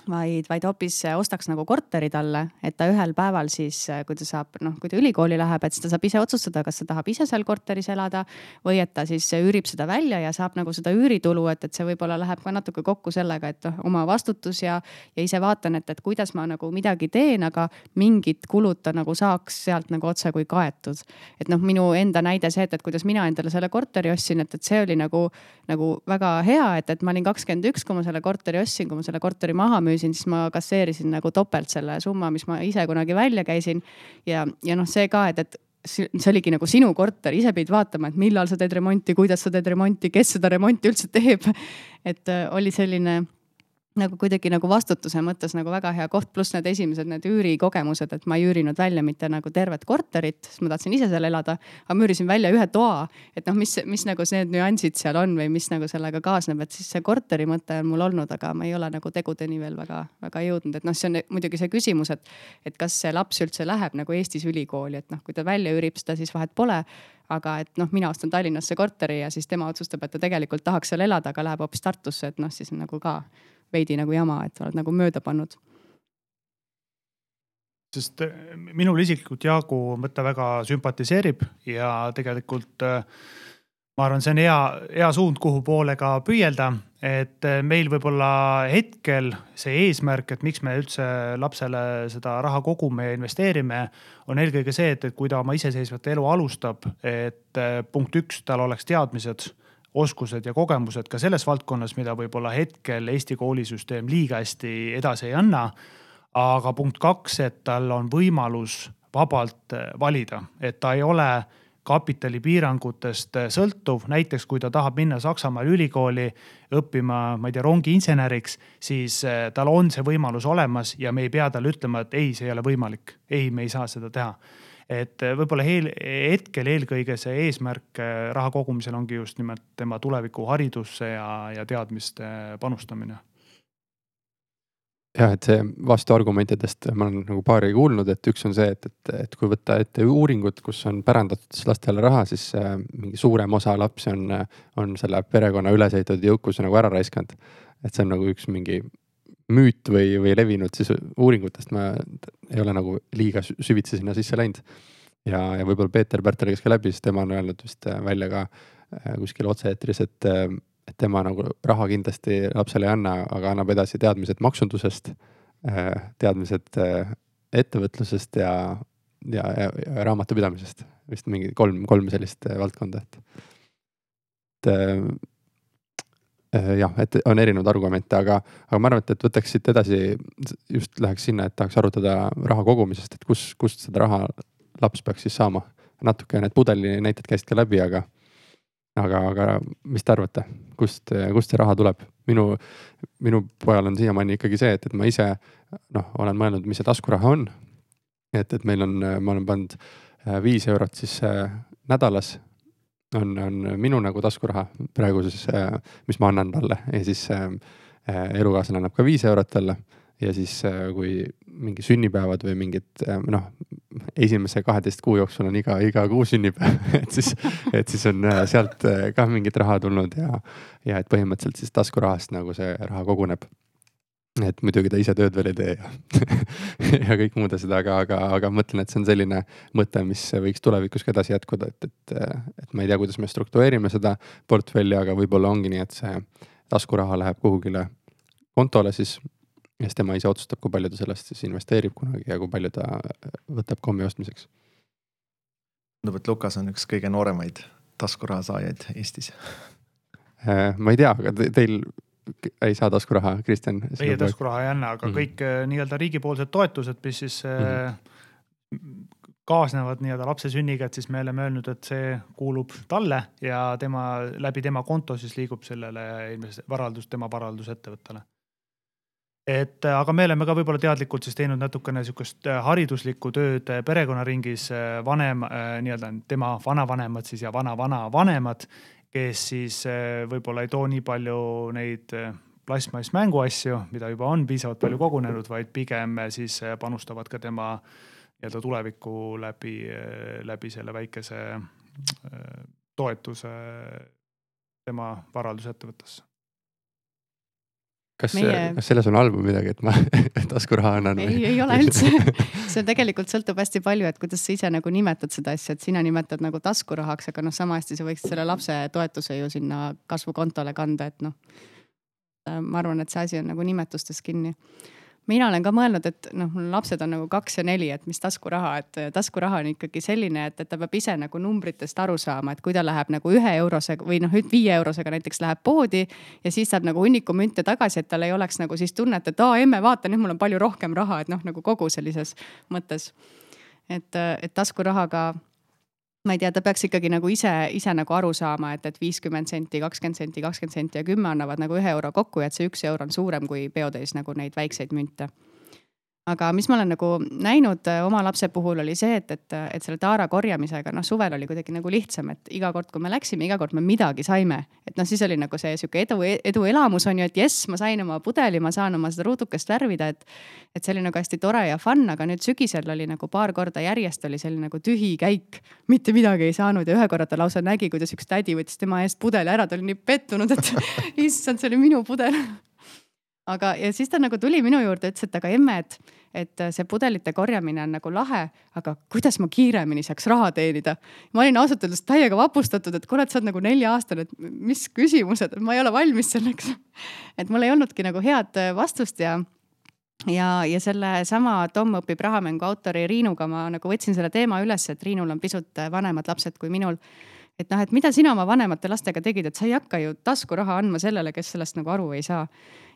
vaid, vaid hoopis ostaks nagu korteri talle, et ta ühel päeval siis, kui ta saab, noh, kui ta ülikooli läheb, et siis ta saab ise otsustada, kas ta tahab ise seal korteris elada või et ta siis üürib seda välja ja saab nagu seda üüritulu, et, et see võib-olla läheb ka natuke kokku sellega, et noh, oma vastutus ja, ja ise vaatan, et, et kuidas ma nagu midagi teen, aga mingid kulud ta nagu saaks sealt nagu otsekui kaetud. et noh, minu enda näide see, et, et kuidas mina endale selle korteri ostsin, et, et see oli nagu, nagu väga hea, et, et ma olin kakskümmend üks, kui ma selle korteri ostsin, kui ma selle korteri maha müüsin, siis ma kasseerisin nagu topelt selle summa, mis ma ise kunagi välja käisin. ja, ja noh, see ka, et, et see oligi nagu sinu korter, ise pidid vaatama, et millal sa teed remonti, kuidas sa teed remonti, kes seda remonti üldse teeb. et äh, oli selline nagu kuidagi nagu vastutuse mõttes nagu väga hea koht, pluss need esimesed need üürikogemused, et ma ei üürinud välja mitte nagu tervet korterit, sest ma tahtsin ise seal elada, aga ma üürisin välja ühe toa. et noh, mis, mis nagu need nüansid seal on või mis nagu sellega kaasneb, et siis see korteri mõte on mul olnud, aga ma ei ole nagu tegudeni veel väga, väga jõudnud, et noh, see on muidugi see küsimus, et, et kas see laps üldse läheb nagu Eestis ülikooli, et noh, kui ta välja üürib seda, siis vahet pole aga et noh, mina ostan Tallinnasse korteri ja siis tema otsustab, et ta tegelikult tahaks seal elada, aga läheb hoopis Tartusse, et noh, siis on nagu ka veidi nagu jama, et oled nagu mööda pannud sest äh, minul isiklikult Jaagu mõte väga sümpatiseerib ja tegelikult äh, ma arvan, see on hea, hea suund, kuhu poole ka püüelda. et äh, meil võib-olla hetkel see eesmärk, et miks me üldse lapsele seda raha kogume ja investeerime, on eelkõige see, et, et kui ta oma iseseisvat elu alustab, et punkt üks, tal oleks teadmised oskused ja kogemused ka selles valdkonnas, mida võib-olla hetkel Eesti koolisüsteem liiga hästi edasi ei anna. aga punkt kaks, et tal on võimalus vabalt eh, valida, et ta ei ole kapitalipiirangutest eh, sõltuv, näiteks kui ta tahab minna Saksamaal ülikooli õppima, ma ei tea, rongiinseneriks, siis eh, tal on see võimalus olemas ja me ei pea talle ütlema, et ei, see ei ole võimalik. ei, me ei saa seda teha et äh, võib-olla eel, hetkel eelkõige see eesmärk äh, raha kogumisel ongi just nimelt tema tuleviku haridusse ja, ja teadmiste panustamine jah, et see vastuargumentidest ma olen nagu paari kuulnud, et üks on see, et, et, et kui võtta ette uuringud, kus on pärandatud siis lastele raha, siis äh, mingi suurem osa lapsi on, on selle perekonna ülesehitatud jõukuse nagu ära raiskanud. et see on nagu üks mingi müüt või, või levinud siis uuringutest ma ei ole nagu liiga süvitsi sinna sisse läinud. ja, ja võib-olla Peeter Pärtel käis ka läbi, siis tema on öelnud vist äh, välja ka äh, kuskil otse-eetris, et, äh, et tema nagu raha kindlasti lapsele ei anna, aga annab edasi teadmised maksundusest, teadmised ettevõtlusest ja, ja, ja, ja raamatupidamisest. vist mingi kolm, kolm sellist valdkonda, et, et jah, et on erinevaid argumente, aga, aga ma arvan, et, et võtaks siit edasi, just läheks sinna, et tahaks arutada raha kogumisest, et kus, kust seda raha laps peaks siis saama. natuke need pudeli näited käisid ka läbi, aga, aga, aga mis te arvate, kust, kust see raha tuleb? minu, minu pojal on siiamaani ikkagi see, et, et ma ise noh, olen mõelnud, mis see taskuraha on. et, et meil on, ma olen pannud äh, viis eurot siis äh, nädalas on, on minu nagu taskuraha praegu siis, äh, mis ma annan talle ja siis äh, äh, elukaaslane annab ka viis eurot talle. ja siis, kui mingi sünnipäevad või mingid noh, esimese kaheteist kuu jooksul on iga, iga kuu sünnipäev et siis, et siis on sealt ka mingit raha tulnud ja, ja et põhimõtteliselt siis taskurahast nagu see raha koguneb et muidugi ta ise tööd veel ei tee ja ja kõik muud asjad, aga, aga, aga mõtlen, et see on selline mõte, mis võiks tulevikus ka edasi jätkuda, et, et, et ma ei tea, kuidas me struktureerime seda portfelli, aga võib-olla ongi nii, et see taskuraha läheb kuhugile kontole siis. ja siis tema ise otsustab, kui palju ta sellest siis investeerib kunagi ja kui palju ta võtab kommi ostmiseks. tundub, et Lukas on üks kõige nooremaid taskuraha saajaid Eestis äh, ma ei tea, aga teil ei saa taskuraha, Kristjan? meie taskuraha ei anna, aga mm -hmm. kõik äh, nii-öelda riigipoolsed toetused, mis siis mm -hmm. kaasnevad nii-öelda lapse sünniga, et siis me oleme öelnud, et see kuulub talle ja tema, läbi tema konto siis liigub sellele varaldus, tema varaldusettevõttele et äh, aga me oleme ka võib-olla teadlikult siis teinud natukene sihukest hariduslikku tööd perekonnaringis, vanem nii-öelda tema vanavanemad siis ja vana-vanavanemad kes siis eh, võib-olla ei too nii palju neid eh, plastmass mänguasju, mida juba on piisavalt palju kogunenud, vaid pigem eh, siis panustavad ka tema nii-öelda tulevikku läbi, läbi selle väikese toetuse tema varaldusettevõttesse kas meie..., kas selles on halba midagi, et ma taskuraha annan? ei, ei ole üldse see tegelikult sõltub hästi palju, et kuidas sa ise nagu nimetad seda asja, et sina nimetad nagu taskurahaks, aga noh, sama hästi sa võiksid selle lapse toetuse ju sinna kasvukontole kanda, et noh. ma arvan, et see asi on nagu nimetustes kinni mina olen ka mõelnud, et noh, mul lapsed on nagu kaks ja neli, et mis taskuraha, et taskuraha on ikkagi selline, et, et ta peab ise nagu numbritest aru saama, et kui ta läheb nagu ühe eurosega või noh, viie eurosega näiteks läheb poodi ja siis saab nagu hunniku münte tagasi, et tal ei oleks nagu siis tunnet, et aa emme, vaata nüüd mul on palju rohkem raha, et noh, nagu kogu sellises mõttes. et, et taskurahaga ma ei tea, ta peaks ikkagi nagu ise, ise nagu aru saama, et, et viiskümmend senti, kakskümmend senti, kakskümmend senti ja kümme annavad nagu ühe euro kokku ja et see üks euro on suurem kui peotäis nagu neid väikseid münte aga mis ma olen nagu näinud äh, oma lapse puhul oli see, et, et, et selle taara korjamisega, noh, suvel oli kuidagi nagu lihtsam, et iga kord, kui me läksime, iga kord me midagi saime. et noh, siis oli nagu see sihuke edu, eduelamus on ju, et jess, ma sain oma pudeli, ma saan oma seda ruudukest värvida, et. et see oli nagu hästi tore ja fun, aga nüüd sügisel oli nagu paar korda järjest oli selline nagu tühi käik. mitte midagi ei saanud ja ühe korra ta lausa nägi, kuidas üks tädi võttis tema eest pudeli ära, ta oli nii pettunud, et issand, see oli minu pudel aga, ja siis ta nagu tuli minu juurde, ütles, et aga emme, et et see pudelite korjamine on nagu lahe, aga kuidas ma kiiremini saaks raha teenida. ma olin ausalt öeldes täiega vapustatud, et et sa oled nagu nelja-aastane, et mis küsimused, ma ei ole valmis selleks. et mul ei olnudki nagu head vastust ja ja, ja sellesama Tom õpib rahamängu autori Riinuga ma nagu võtsin selle teema üles, et Riinul on pisut vanemad lapsed kui minul. et noh, et mida sina oma vanemate lastega tegid, et sa ei hakka ju taskuraha andma sellele, kes sellest nagu aru ei saa.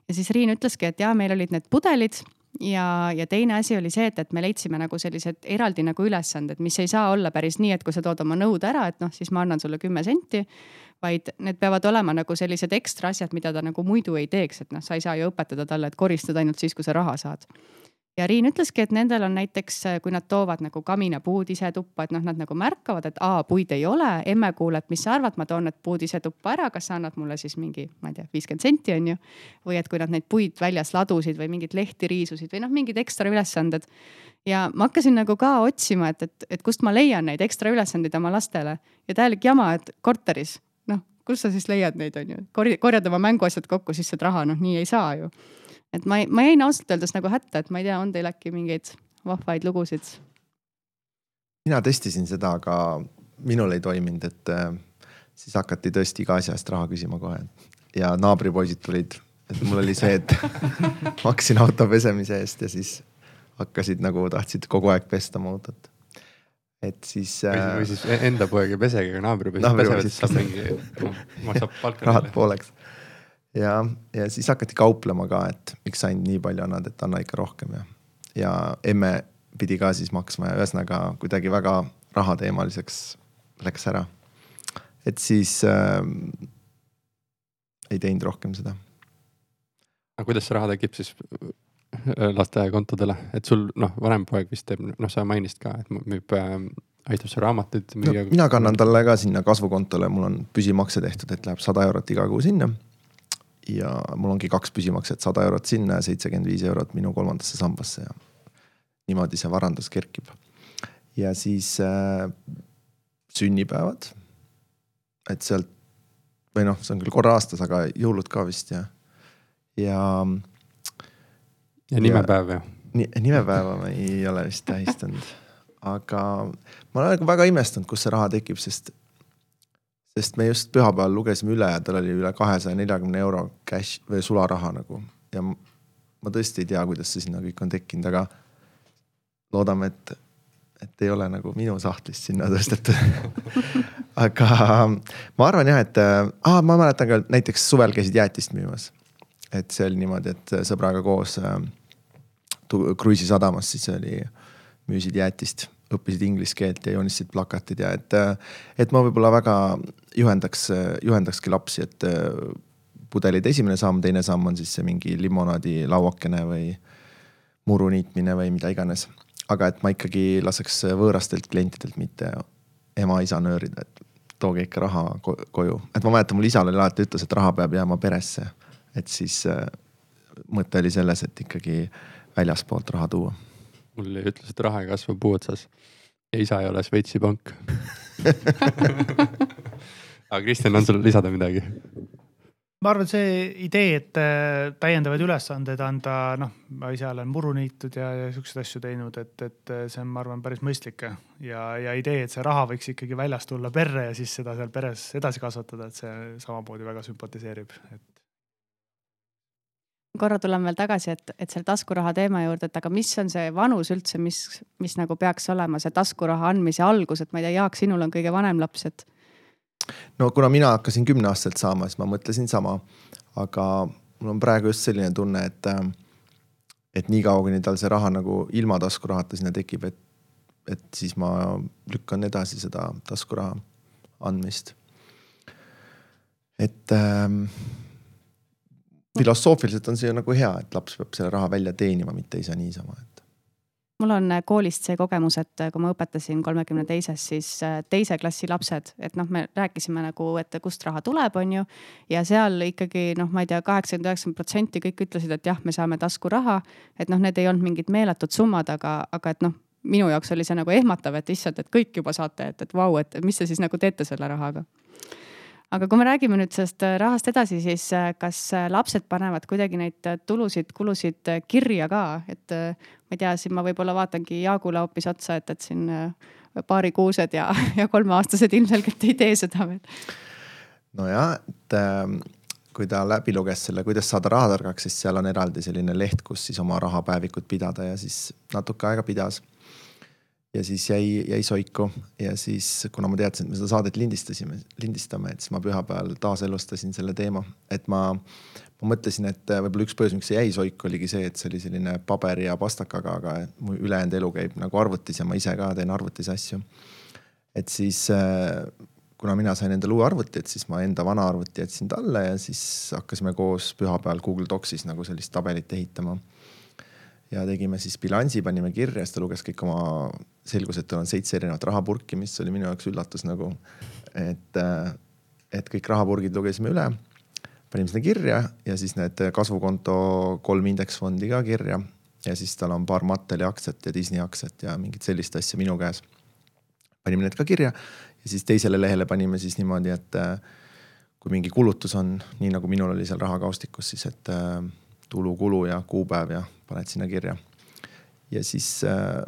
Ja siis Riin ütleski, et jaa, meil olid need pudelid ja, ja teine asi oli see, et, et me leidsime nagu sellised eraldi nagu ülesanded, mis ei saa olla päris nii, et kui sa tood oma nõud ära, et noh, siis ma annan sulle kümme senti. vaid need peavad olema nagu sellised ekstra asjad, mida ta nagu muidu ei teeks, et noh, sa ei saa ju õpetada talle, et koristad ainult siis, kui sa raha saad ja Riin ütleski, et nendel on näiteks, kui nad toovad nagu kaminapuud ise tuppa, et noh, nad nagu märkavad, et aa, puid ei ole, emme kuuleb, mis sa arvad, ma toon need puud ise tuppa ära, kas sa annad mulle siis mingi, ma ei tea, viiskümmend senti on ju. või et kui nad neid puid väljas ladusid või mingeid lehti riisusid või noh, mingid ekstra ülesanded. ja ma hakkasin nagu ka otsima, et, et, et kust ma leian neid ekstra ülesandeid oma lastele ja täielik jama, et korteris, noh, kus sa siis leiad neid, on ju, korjad oma mänguasjad kokku, siis saad raha, noh nii ei saa ju et ma, ma jäin ausalt öeldes nagu hätta, et ma ei tea, on teil äkki mingeid vahvaid lugusid? mina testisin seda, aga minul ei toiminud, et äh, siis hakati tõesti iga asja eest raha küsima kohe ja naabripoisid tulid, et mul oli see, et maksin auto pesemise eest ja siis hakkasid nagu tahtsid kogu aeg pesta mu autot. et siis äh,. või siis enda poeg ei pesegi, aga naabripoisid pesevad, siis saab mingi, maksab palka. rahad pooleks ja, ja siis hakati kauplema ka, et miks sa ainult nii palju annad, et anna ikka rohkem ja, ja emme pidi ka siis maksma ja ühesõnaga kuidagi väga rahateemaliseks läks ära. et siis äh, ei teinud rohkem seda. aga kuidas see raha tekib siis äh, lasteaiakontodele, et sul noh, vanem poeg vist teeb, noh, sa mainisid ka, et müüb äh, aitab su raamatuid müüa no,. mina kannan talle ka sinna kasvukontole, mul on püsimakse tehtud, et läheb sada eurot iga kuu sinna ja mul ongi kaks püsimakset, sada eurot sinna ja seitsekümmend viis eurot minu kolmandasse sambasse ja niimoodi see varandus kerkib. ja siis äh, sünnipäevad. et sealt või noh, see on küll korra aastas, aga jõulud ka vist ja, ja. ja nimepäev ju ni,? nimepäeva ma ei ole vist tähistanud, aga ma olen nagu väga imestanud, kust see raha tekib, sest sest me just pühapäeval lugesime üle ja tal oli üle kahesaja neljakümne euro cash või sularaha nagu. Ja ma tõesti ei tea, kuidas see sinna kõik on tekkinud, aga loodame, et, et ei ole nagu minu sahtlist sinna tõstetud. Aga ma arvan jah, et ah, ma mäletan ka näiteks suvel käisid jäätist müümas. et see oli niimoodi, et sõbraga koos äh, Kruiisi sadamas siis oli, müüsid jäätist õppisid inglise keelt ja joonistasid plakatid ja et, et ma võib-olla väga juhendaks, juhendakski lapsi, et pudelid esimene samm, teine samm on siis see mingi limonaadi lauakene või muru niitmine või mida iganes. aga et ma ikkagi laseks võõrastelt klientidelt, mitte ema-isa nöörida, et tooge ikka raha ko koju. et ma mäletan, mul isal oli alati ütles, et raha peab jääma peresse. et siis äh, mõte oli selles, et ikkagi väljaspoolt raha tuua mul ütles, et raha ei kasva puu otsas ja isa ei ole Šveitsi pank aga Kristjan, on sul lisada midagi? ma arvan, see idee, et äh, täiendavaid ülesandeid anda, noh, ma ise olen muru niitud ja, ja siukseid asju teinud, et, et äh, see on, ma arvan, päris mõistlik ja, ja idee, et see raha võiks ikkagi väljast tulla perre ja siis seda seal peres edasi kasvatada, et see samamoodi väga sümpatiseerib, et korra tulen veel tagasi, et, et selle taskuraha teema juurde, et aga mis on see vanus üldse, mis, mis nagu peaks olema see taskuraha andmise algus, et ma ei tea, Jaak, sinul on kõige vanem laps, et no kuna mina hakkasin kümneaastaselt saama, siis ma mõtlesin sama. aga mul on praegu just selline tunne, et, et niikaua, kuni tal see raha nagu ilma taskurahata sinna tekib, et, et siis ma lükkan edasi seda taskuraha andmist. et ähm, filosoofiliselt on see nagu hea, et laps peab selle raha välja teenima, mitte saa niisama, et mul on äh, koolist see kogemus, et äh, kui ma õpetasin kolmekümne teises, siis äh, teise klassi lapsed, et noh, me rääkisime nagu, et kust raha tuleb, on ju. ja seal ikkagi noh, ma ei tea, kaheksakümmend, üheksakümmend protsenti kõik ütlesid, et jah, me saame taskuraha. et noh, need ei olnud mingid meeletud summad, aga, aga et noh, minu jaoks oli see nagu ehmatav, et issand, et kõik juba saate, et, et vau, et mis te siis nagu teete selle rahaga aga kui me räägime nüüd sellest rahast edasi, siis kas lapsed panevad kuidagi neid tulusid, kulusid kirja ka, et ma ei tea, siin ma võib-olla vaatangi Jaagule hoopis otsa, et, et siin äh, paarikuused ja, ja kolmeaastased ilmselgelt ei tee seda veel. nojah, et äh, kui ta läbi luges selle, kuidas saada rahatargaks, siis seal on eraldi selline leht, kus siis oma rahapäevikut pidada ja siis natuke aega pidas ja siis jäi, jäi soiku. Ja siis, kuna ma teadsin, et me seda saadet lindistasime, lindistame, et siis ma pühapäeval taaselustasin selle teema, et ma, ma mõtlesin, et võib-olla üks põhjus, miks see jäi soiku, oligi see, et see oli selline paberi ja pastakaga, aga mu ülejäänud elu käib nagu arvutis ja ma ise ka teen arvutis asju. et siis kuna mina sain endale uue arvuti, et siis ma enda vana arvuti jätsin talle ja siis hakkasime koos pühapäeval Google Docsis nagu sellist tabelit ehitama ja tegime siis bilansi, panime kirja, siis ta luges kõik oma, selgus, et tal on seitse erinevat rahapurki, mis oli minu jaoks üllatus nagu. et, äh, et kõik rahapurgid lugesime üle, panime sinna kirja ja siis need kasvukonto kolm indeksfondi ka kirja. ja siis tal on paar Matteli aktsiat ja Disney aktsiat ja mingit sellist asja minu käes. panime need ka kirja ja siis teisele lehele panime siis niimoodi, et äh, kui mingi kulutus on, nii nagu minul oli seal rahakaustikus, siis et äh, tulu, kulu ja kuupäev ja paned sinna kirja. ja siis äh,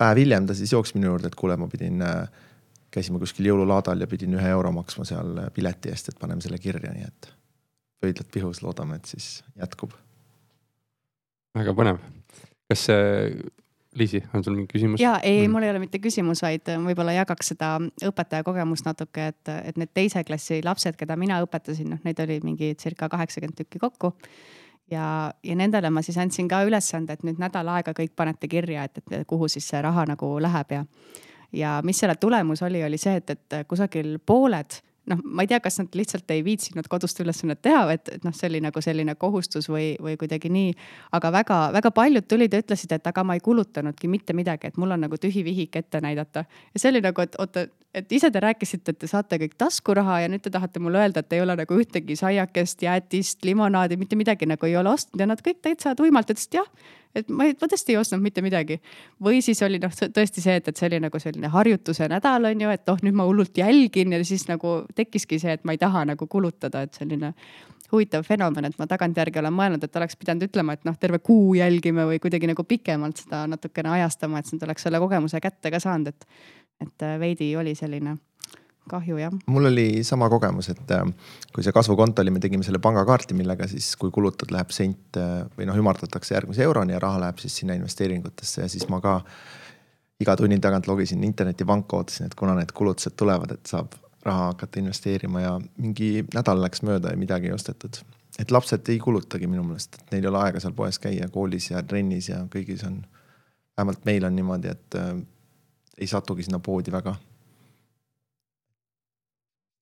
päev hiljem ta siis jooksis minu juurde, et kuule, ma pidin äh,, käisime kuskil jõululaadal ja pidin ühe euro maksma seal äh, pileti eest, et paneme selle kirja, nii et pöidlad pihus, loodame, et siis jätkub. väga põnev. kas see Liisi, on sul mingi küsimus? ja ei mm., mul ei ole mitte küsimus, vaid võib-olla jagaks seda õpetaja kogemust natuke, et, et need teise klassi lapsed, keda mina õpetasin, noh, neid oli mingi circa kaheksakümmend tükki kokku ja, ja nendele ma siis andsin ka ülesande, et nüüd nädal aega kõik panete kirja, et, et kuhu siis see raha nagu läheb ja. ja mis selle tulemus oli, oli see, et, et kusagil pooled noh, ma ei tea, kas nad lihtsalt ei viitsinud kodust ülesannet teha, et, et noh, see oli nagu selline kohustus või, või kuidagi nii. aga väga-väga paljud tulid ja ütlesid, et aga ma ei kulutanudki mitte midagi, et mul on nagu tühi vihik ette näidata. ja see oli nagu, et oota, et ise te rääkisite, et te saate kõik taskuraha ja nüüd te tahate mulle öelda, et ei ole nagu ühtegi saiakest, jäätist, limonaadi, mitte midagi nagu ei ole ostnud ja nad kõik täitsa tuimalt ütlesid jah et ma, ma tõesti ei ostnud mitte midagi. või siis oli noh, tõesti see, et, et see oli nagu selline harjutuse nädal on ju, et oh, nüüd ma hullult jälgin ja siis nagu tekkiski see, et ma ei taha nagu kulutada, et selline huvitav fenomen, et ma tagantjärgi olen mõelnud, et oleks pidanud ütlema, et noh, terve kuu jälgime või kuidagi nagu pikemalt seda natukene ajastama, et siis nad oleks selle kogemuse kätte ka saanud, et, et veidi oli selline kahju jah. mul oli sama kogemus, et äh, kui see kasvukonto oli, me tegime selle pangakaarti, millega siis, kui kulutad, läheb sent äh, või noh, ümardatakse järgmise euroni ja raha läheb siis sinna investeeringutesse ja siis ma ka iga tunni tagant logisin internetipanka, ootasin, et kuna need kulutused tulevad, et saab raha hakata investeerima ja mingi nädal läks mööda ja midagi ei ostetud. et lapsed ei kulutagi minu meelest, et neil ei ole aega seal poes käia, koolis ja trennis ja kõigis on. vähemalt meil on niimoodi, et äh, ei satugi sinna poodi väga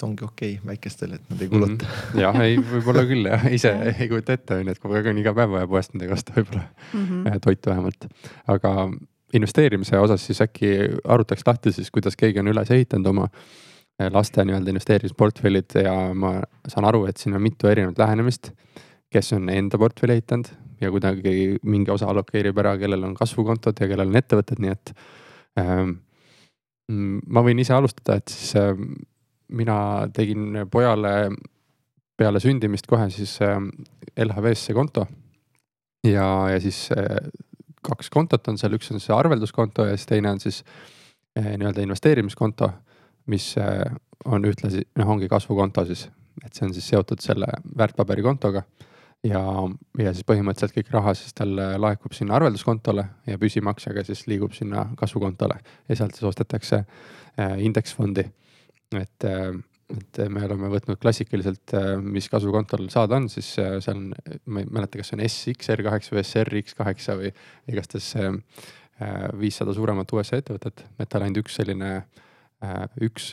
ongi okei okay, väikestel, et nad ei kuluta mm. -hmm. jah, ei, võib-olla küll jah, ise ei kujuta ette, on ju, et kogu aeg on iga päev vaja poest midagi osta võib-olla mm, -hmm. toitu vähemalt. aga investeerimise osas siis äkki arutaks lahti siis, kuidas keegi on üles ehitanud oma eh, laste nii-öelda investeerimisportfellid ja ma saan aru, et siin on mitu erinevat lähenemist. kes on enda portfelli ehitanud, ja kuidagi mingi osa allokeerib ära, kellel on kasvukontod ja kellel on ettevõtted, nii et ähm,. ma võin ise alustada, et siis äh, mina tegin pojale peale sündimist kohe siis äh, LHV-sse konto. ja, ja siis äh, kaks kontot on seal, üks on see arvelduskonto ja siis teine on siis äh, nii-öelda investeerimiskonto, mis on ühtlasi, noh, ongi kasvukonto siis, et see on siis seotud selle väärtpaberikontoga ja, ja siis põhimõtteliselt kõik raha siis tal laekub sinna arvelduskontole ja püsimaksega siis liigub sinna kasvukontole ja sealt siis ostetakse indeksfondi. Et, äh, et me oleme võtnud klassikaliselt, äh, mis kasvukontol saada on, siis seal on, ma ei mäleta, kas see on SX R8 või SR X8 või igastahes viissada suuremat USA ettevõtet, et ainult üks selline, üks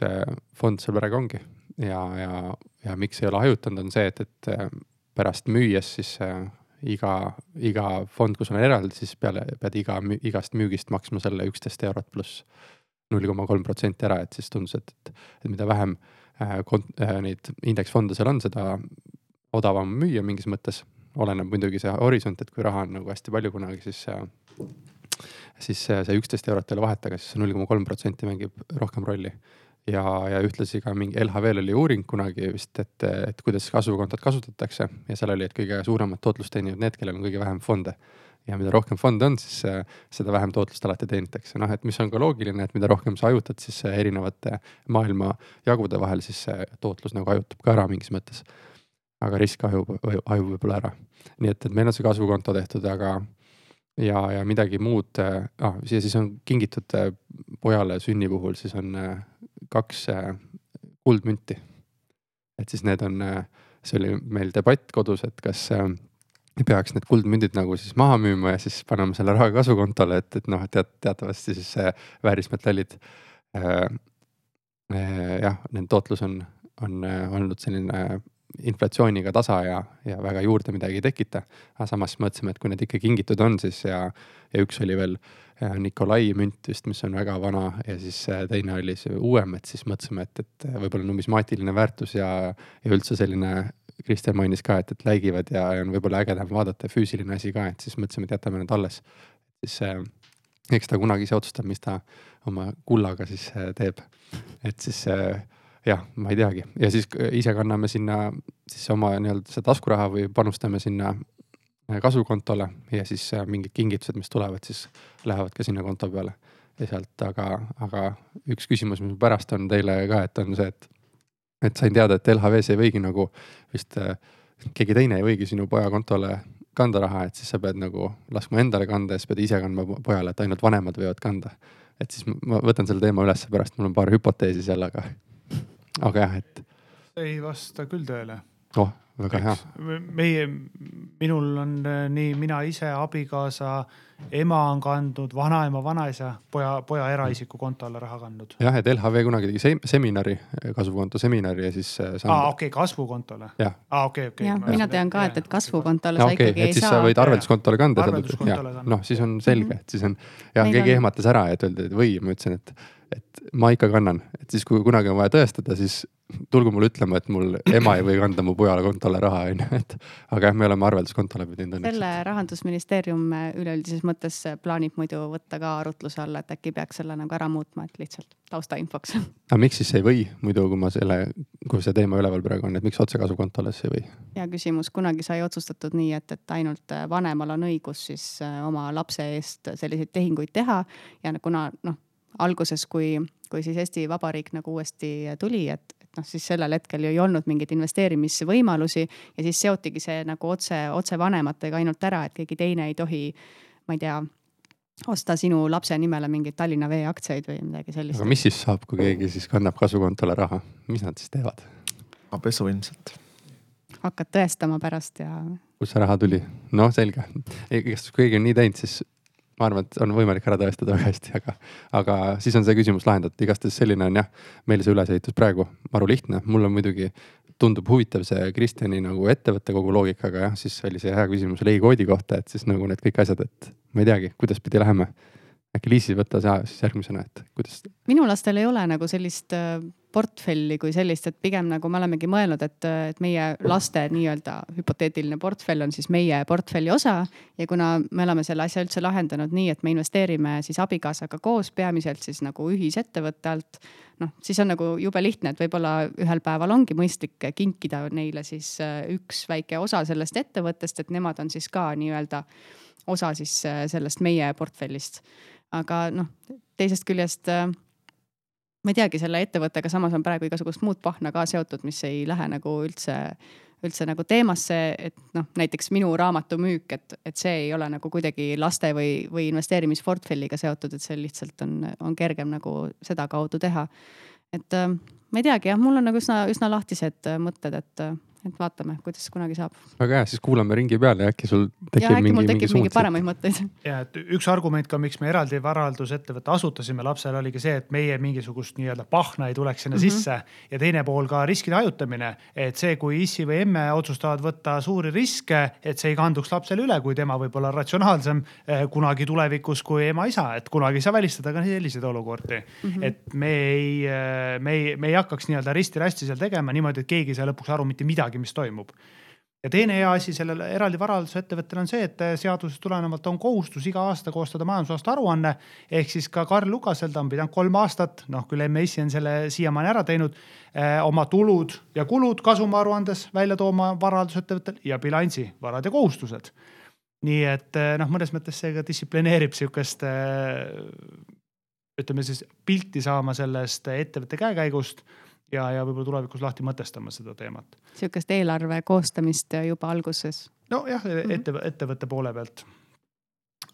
fond seal praegu ongi. Ja, ja, ja miks ei ole hajutanud, on see, et, et pärast müües siis äh, iga, iga fond, kus on eraldi, siis peale pead iga, igast müügist maksma selle üksteist eurot pluss null koma kolm protsenti ära, et siis tundus, et, et, et mida vähem äh, kont- äh,, neid indeksfonde seal on, seda odavam müüa mingis mõttes. oleneb muidugi see horisont, et kui raha on nagu hästi palju kunagi, siis äh, siis see üksteist eurot ei ole vahet, aga siis null koma kolm protsenti mängib rohkem rolli ja, ja ühtlasi ka mingi LHV-l oli uuring kunagi vist, et, et kuidas kasvukontot kasutatakse ja seal oli, et kõige suuremat tootlust teenivad need, kellel on kõige vähem fonde. Ja mida rohkem fonde on, siis seda vähem tootlust alati teenitakse, noh, et mis on ka loogiline, et mida rohkem sa hajutad, siis erinevate maailma jagude vahel, siis see tootlus nagu hajutab ka ära mingis mõttes. aga risk hajub, hajub võib-olla ära. nii et, et meil on see kasvukonto tehtud, aga ja, ja midagi muud ah,, ja siis on kingitud pojale sünni puhul, siis on kaks äh, kuldmünti. et siis need on, äh, see oli meil debatt kodus, et kas äh, peaks need kuldmündid nagu siis maha müüma ja siis panema selle raha kasvukontole, et, et noh, tead teatavasti siis väärismetallid äh,. jah, nende tootlus on, on olnud selline inflatsiooniga tasa ja, ja väga juurde midagi ei tekita. aga samas mõtlesime, et kui need ikka kingitud on, siis ja, ja üks oli veel Nikolai münt vist, mis on väga vana ja siis äh, teine oli see uuem, et siis mõtlesime, et, et võib-olla numismaatiline väärtus ja, ja üldse selline. Kristjan mainis ka, et, et läigivad ja, on võib-olla ägedam vaadata, füüsiline asi ka, et siis mõtlesime, et jätame need alles. siis äh, eks ta kunagi ise otsustab, mis ta oma kullaga siis äh, teeb. et siis äh, jah, ma ei teagi ja siis ise kanname sinna siis oma nii-öelda seda taskuraha või panustame sinna äh, kasvukontole ja siis äh, mingid kingitused, mis tulevad, siis lähevad ka sinna konto peale. ja sealt, aga, aga üks küsimus, mis pärast on teile ka, et on see, et, et sain teada, et LHV-s ei võigi nagu vist äh, keegi teine ei võigi sinu poja kontole kanda raha, et siis sa pead nagu laskma endale kanda ja siis pead ise kandma pojale, et ainult vanemad võivad kanda. et siis ma võtan selle teema ülesse pärast, mul on paar hüpoteesi seal, aga aga jah, et. ei vasta küll tõele. oh, väga hea. meie, minul on äh, nii mina ise, abikaasa, ema on kandnud, vanaema, vanaisa, poja, poja eraisiku konto alla raha kandnud. jah, et LHV kunagi tegi se seminari, kasvukonto seminari ja siis. Äh, aa, okei okay,, kasvukontole. aa, okei, okei. mina tean ka, et, et kasvukontole sa okay, ikkagi ei saa. siis sa võid arvelduskontole kanda. noh, siis on selge, et siis on, jah, keegi on... ehmatas ära, et öeldi, et või, ma ütlesin, et et ma ikka kannan, et siis, kui kunagi on vaja tõestada, siis tulgu mulle ütlema, et mul ema ei või kanda mu pojale kontole raha, on ju, et. aga jah, me oleme arvelduskonto läbi teinud õnneks. selle rahandusministeerium üleüldises mõttes plaanib muidu võtta ka arutluse alla, et äkki peaks selle nagu ära muutma, et lihtsalt taustainfoks. aga miks siis ei või muidu, kui ma selle, kui see teema üleval praegu on, et miks otsekasukontole siis ei või? hea küsimus, kunagi sai otsustatud nii, et, et ainult vanemal on õigus siis äh, oma lapse eest selliseid tehinguid teha ja kuna noh alguses, kui, kui siis Eesti Vabariik nagu uuesti tuli, et, et noh, siis sellel hetkel ju ei olnud mingeid investeerimisvõimalusi ja siis seotigi see nagu otse, otse vanematega ainult ära, et keegi teine ei tohi, ma ei tea osta sinu lapse nimele mingeid Tallinna Vee aktsiaid või midagi sellist. aga mis siis saab, kui keegi siis kannab kasukontole raha, mis nad siis teevad? pesu ilmselt. hakkad tõestama pärast ja. kust see raha tuli? noh, selge, igatahes kui keegi on nii teinud, siis ma arvan, et on võimalik ära tõestada väga hästi, aga, aga siis on see küsimus lahendatud, igastahes selline on jah, meil see ülesehitus praegu maru lihtne, mulle muidugi tundub huvitav see Kristjani nagu ettevõtte kogu loogikaga jah, siis oli see hea küsimus leikoodi kohta, et siis nagu need kõik asjad, et ma ei teagi, kuidas pidi läheme. Äkki Liisi võta sa siis järgmisena, et kuidas? minu lastel ei ole nagu sellist äh, portfelli kui sellist, et pigem nagu me olemegi mõelnud, et, et meie laste nii-öelda hüpoteetiline portfell on siis meie portfelli osa. ja kuna me oleme selle asja üldse lahendanud nii, et me investeerime siis abikaasaga koos, peamiselt siis nagu ühisettevõtte alt. noh, siis on nagu jube lihtne, et võib-olla ühel päeval ongi mõistlik kinkida neile siis äh, üks väike osa sellest ettevõttest, et nemad on siis ka nii-öelda osa siis äh, sellest meie portfellist. Aga noh, teisest küljest ma ei teagi, selle ettevõttega samas on praegu igasugust muud pahna ka seotud, mis ei lähe nagu üldse, üldse nagu teemasse, et noh, näiteks minu raamatu müük, et, et see ei ole nagu kuidagi laste või, või investeerimisportfelliga seotud, et see lihtsalt on, on kergem nagu sedakaudu teha. et äh, ma ei teagi jah, mul on nagu üsna, üsna lahtised mõtted, et et vaatame, kuidas kunagi saab. väga hea, siis kuulame ringi peale ja äkki sul tekib ja, mingi, mingi suund. paremaid mõtteid. ja, et üks argument ka, miks me eraldi varaldusettevõtte asutasime lapsele oligi see, et meie mingisugust nii-öelda pahna ei tuleks sinna mm -hmm. sisse ja teine pool ka riskide hajutamine. et see, kui issi või emme otsustavad võtta suuri riske, et see ei kanduks lapsele üle, kui tema võib olla ratsionaalsem eh, kunagi tulevikus kui ema-isa, et kunagi ei saa välistada ka selliseid olukordi mm. -hmm. et me ei, eh, me ei, me ei hakkaks nii-öelda risti-rästi seal tegema niimoodi, et keegi ei saa lõpuks aru mitte midagi midagi, mis toimub. ja teine hea asi sellel eraldi varahaldusettevõttel on see, et seadusest tulenevalt on kohustus iga aasta koostada majandusaasta aruanne. ehk siis ka Karl Lukasel, ta on pidanud kolm aastat, noh küll MES-i on selle siiamaani ära teinud eh,, oma tulud ja kulud kasumiaruandes välja tooma varahaldusettevõttel ja bilansi, varad ja kohustused nii et eh, noh, mõnes mõttes see ka distsiplineerib sihukest eh, ütleme siis pilti saama sellest ettevõtte käekäigust ja, ja võib-olla tulevikus lahti mõtestama seda teemat. sihukest eelarve koostamist juba alguses. nojah mm -hmm., ette, ettevõtte poole pealt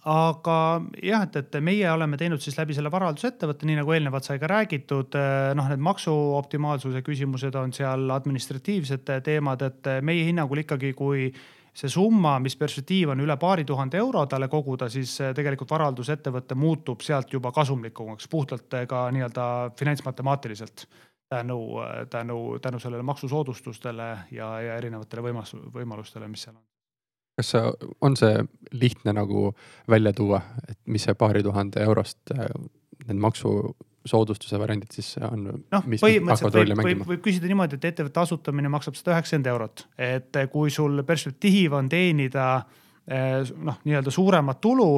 aga jah, et, et meie oleme teinud siis läbi selle varahaldusettevõtte, nii nagu eelnevalt sai ka räägitud, noh, need maksuoptimaalsuse küsimused on seal administratiivsed teemad, et meie hinnangul ikkagi, kui see summa, mis perspektiiv on üle paari tuhande euro talle koguda, siis tegelikult varaldusettevõte muutub sealt juba kasumlikumaks puhtalt ka nii-öelda finantsmatemaatiliselt tänu, tänu, tänu sellele maksusoodustustele ja, ja erinevatele võimas, võimalustele, mis seal on. kas see, on see lihtne nagu välja tuua, et mis see paari tuhande eurost need maksusoodustuse variandid siis on? noh, põhimõtteliselt võib, võib, võib küsida niimoodi, et ettevõtte asutamine maksab sada üheksakümmend eurot, et kui sul perspektiiv on teenida eh, noh, nii-öelda suuremat tulu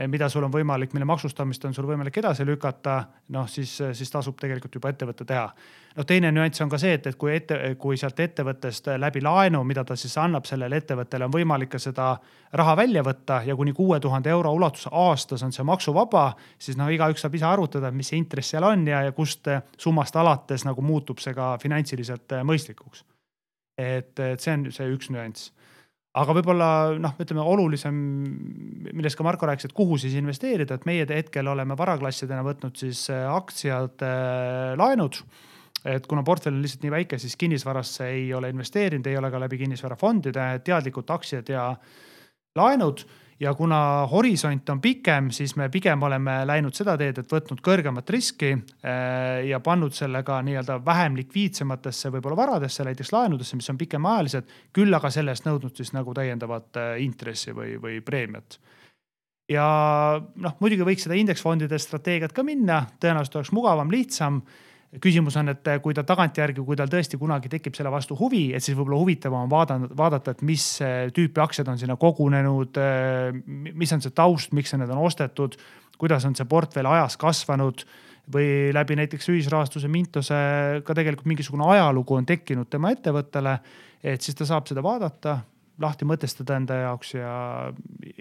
Eh, mida sul on võimalik, mille maksustamist on sul võimalik edasi lükata, noh siis, siis tasub tegelikult juba ettevõte teha. Noh, teine nüanss on ka see, et, et kui ette, kui sealt ettevõttest läbi laenu, mida ta siis annab sellele ettevõttele, on võimalik ka seda raha välja võtta ja kuni kuue tuhande euro ulatuses aastas on see maksuvaba, siis no igaüks saab ise arvutada, mis see intress seal on ja, ja kust summast alates nagu muutub see ka finantsiliselt mõistlikuks. et, et see on see üks nüanss aga võib-olla noh, ütleme olulisem, millest ka Marko rääkis, et kuhu siis investeerida, et meie hetkel oleme varaklassidena võtnud siis aktsiad laenud. Et kuna portfell on lihtsalt nii väike, siis kinnisvarasse ei ole investeerinud, ei ole ka läbi kinnisvarafondide, teadlikult aktsiad ja laenud. Ja kuna horisont on pikem, siis me pigem oleme läinud seda teed, et võtnud kõrgemat riski äh, ja pannud selle ka nii-öelda vähem likviidsematesse võib-olla varadesse, näiteks laenudesse, mis on pikemaajalised, küll aga selle eest nõudnud siis nagu täiendavat äh, intressi või, või preemiat. Ja noh, muidugi võiks seda indeksfondide strateegiat ka minna, tõenäoliselt oleks mugavam, lihtsam küsimus on, et kui ta tagantjärgi, kui tal tõesti kunagi tekib selle vastu huvi, et siis võib-olla huvitavam on vaadata, vaadata, et mis tüüpi aktsiad on sinna kogunenud. mis on see taust, miks need on ostetud, kuidas on see portfell ajas kasvanud või läbi näiteks ühisrahastuse Mintose ka tegelikult mingisugune ajalugu on tekkinud tema ettevõttele. et siis ta saab seda vaadata, lahti mõtestada enda jaoks ja,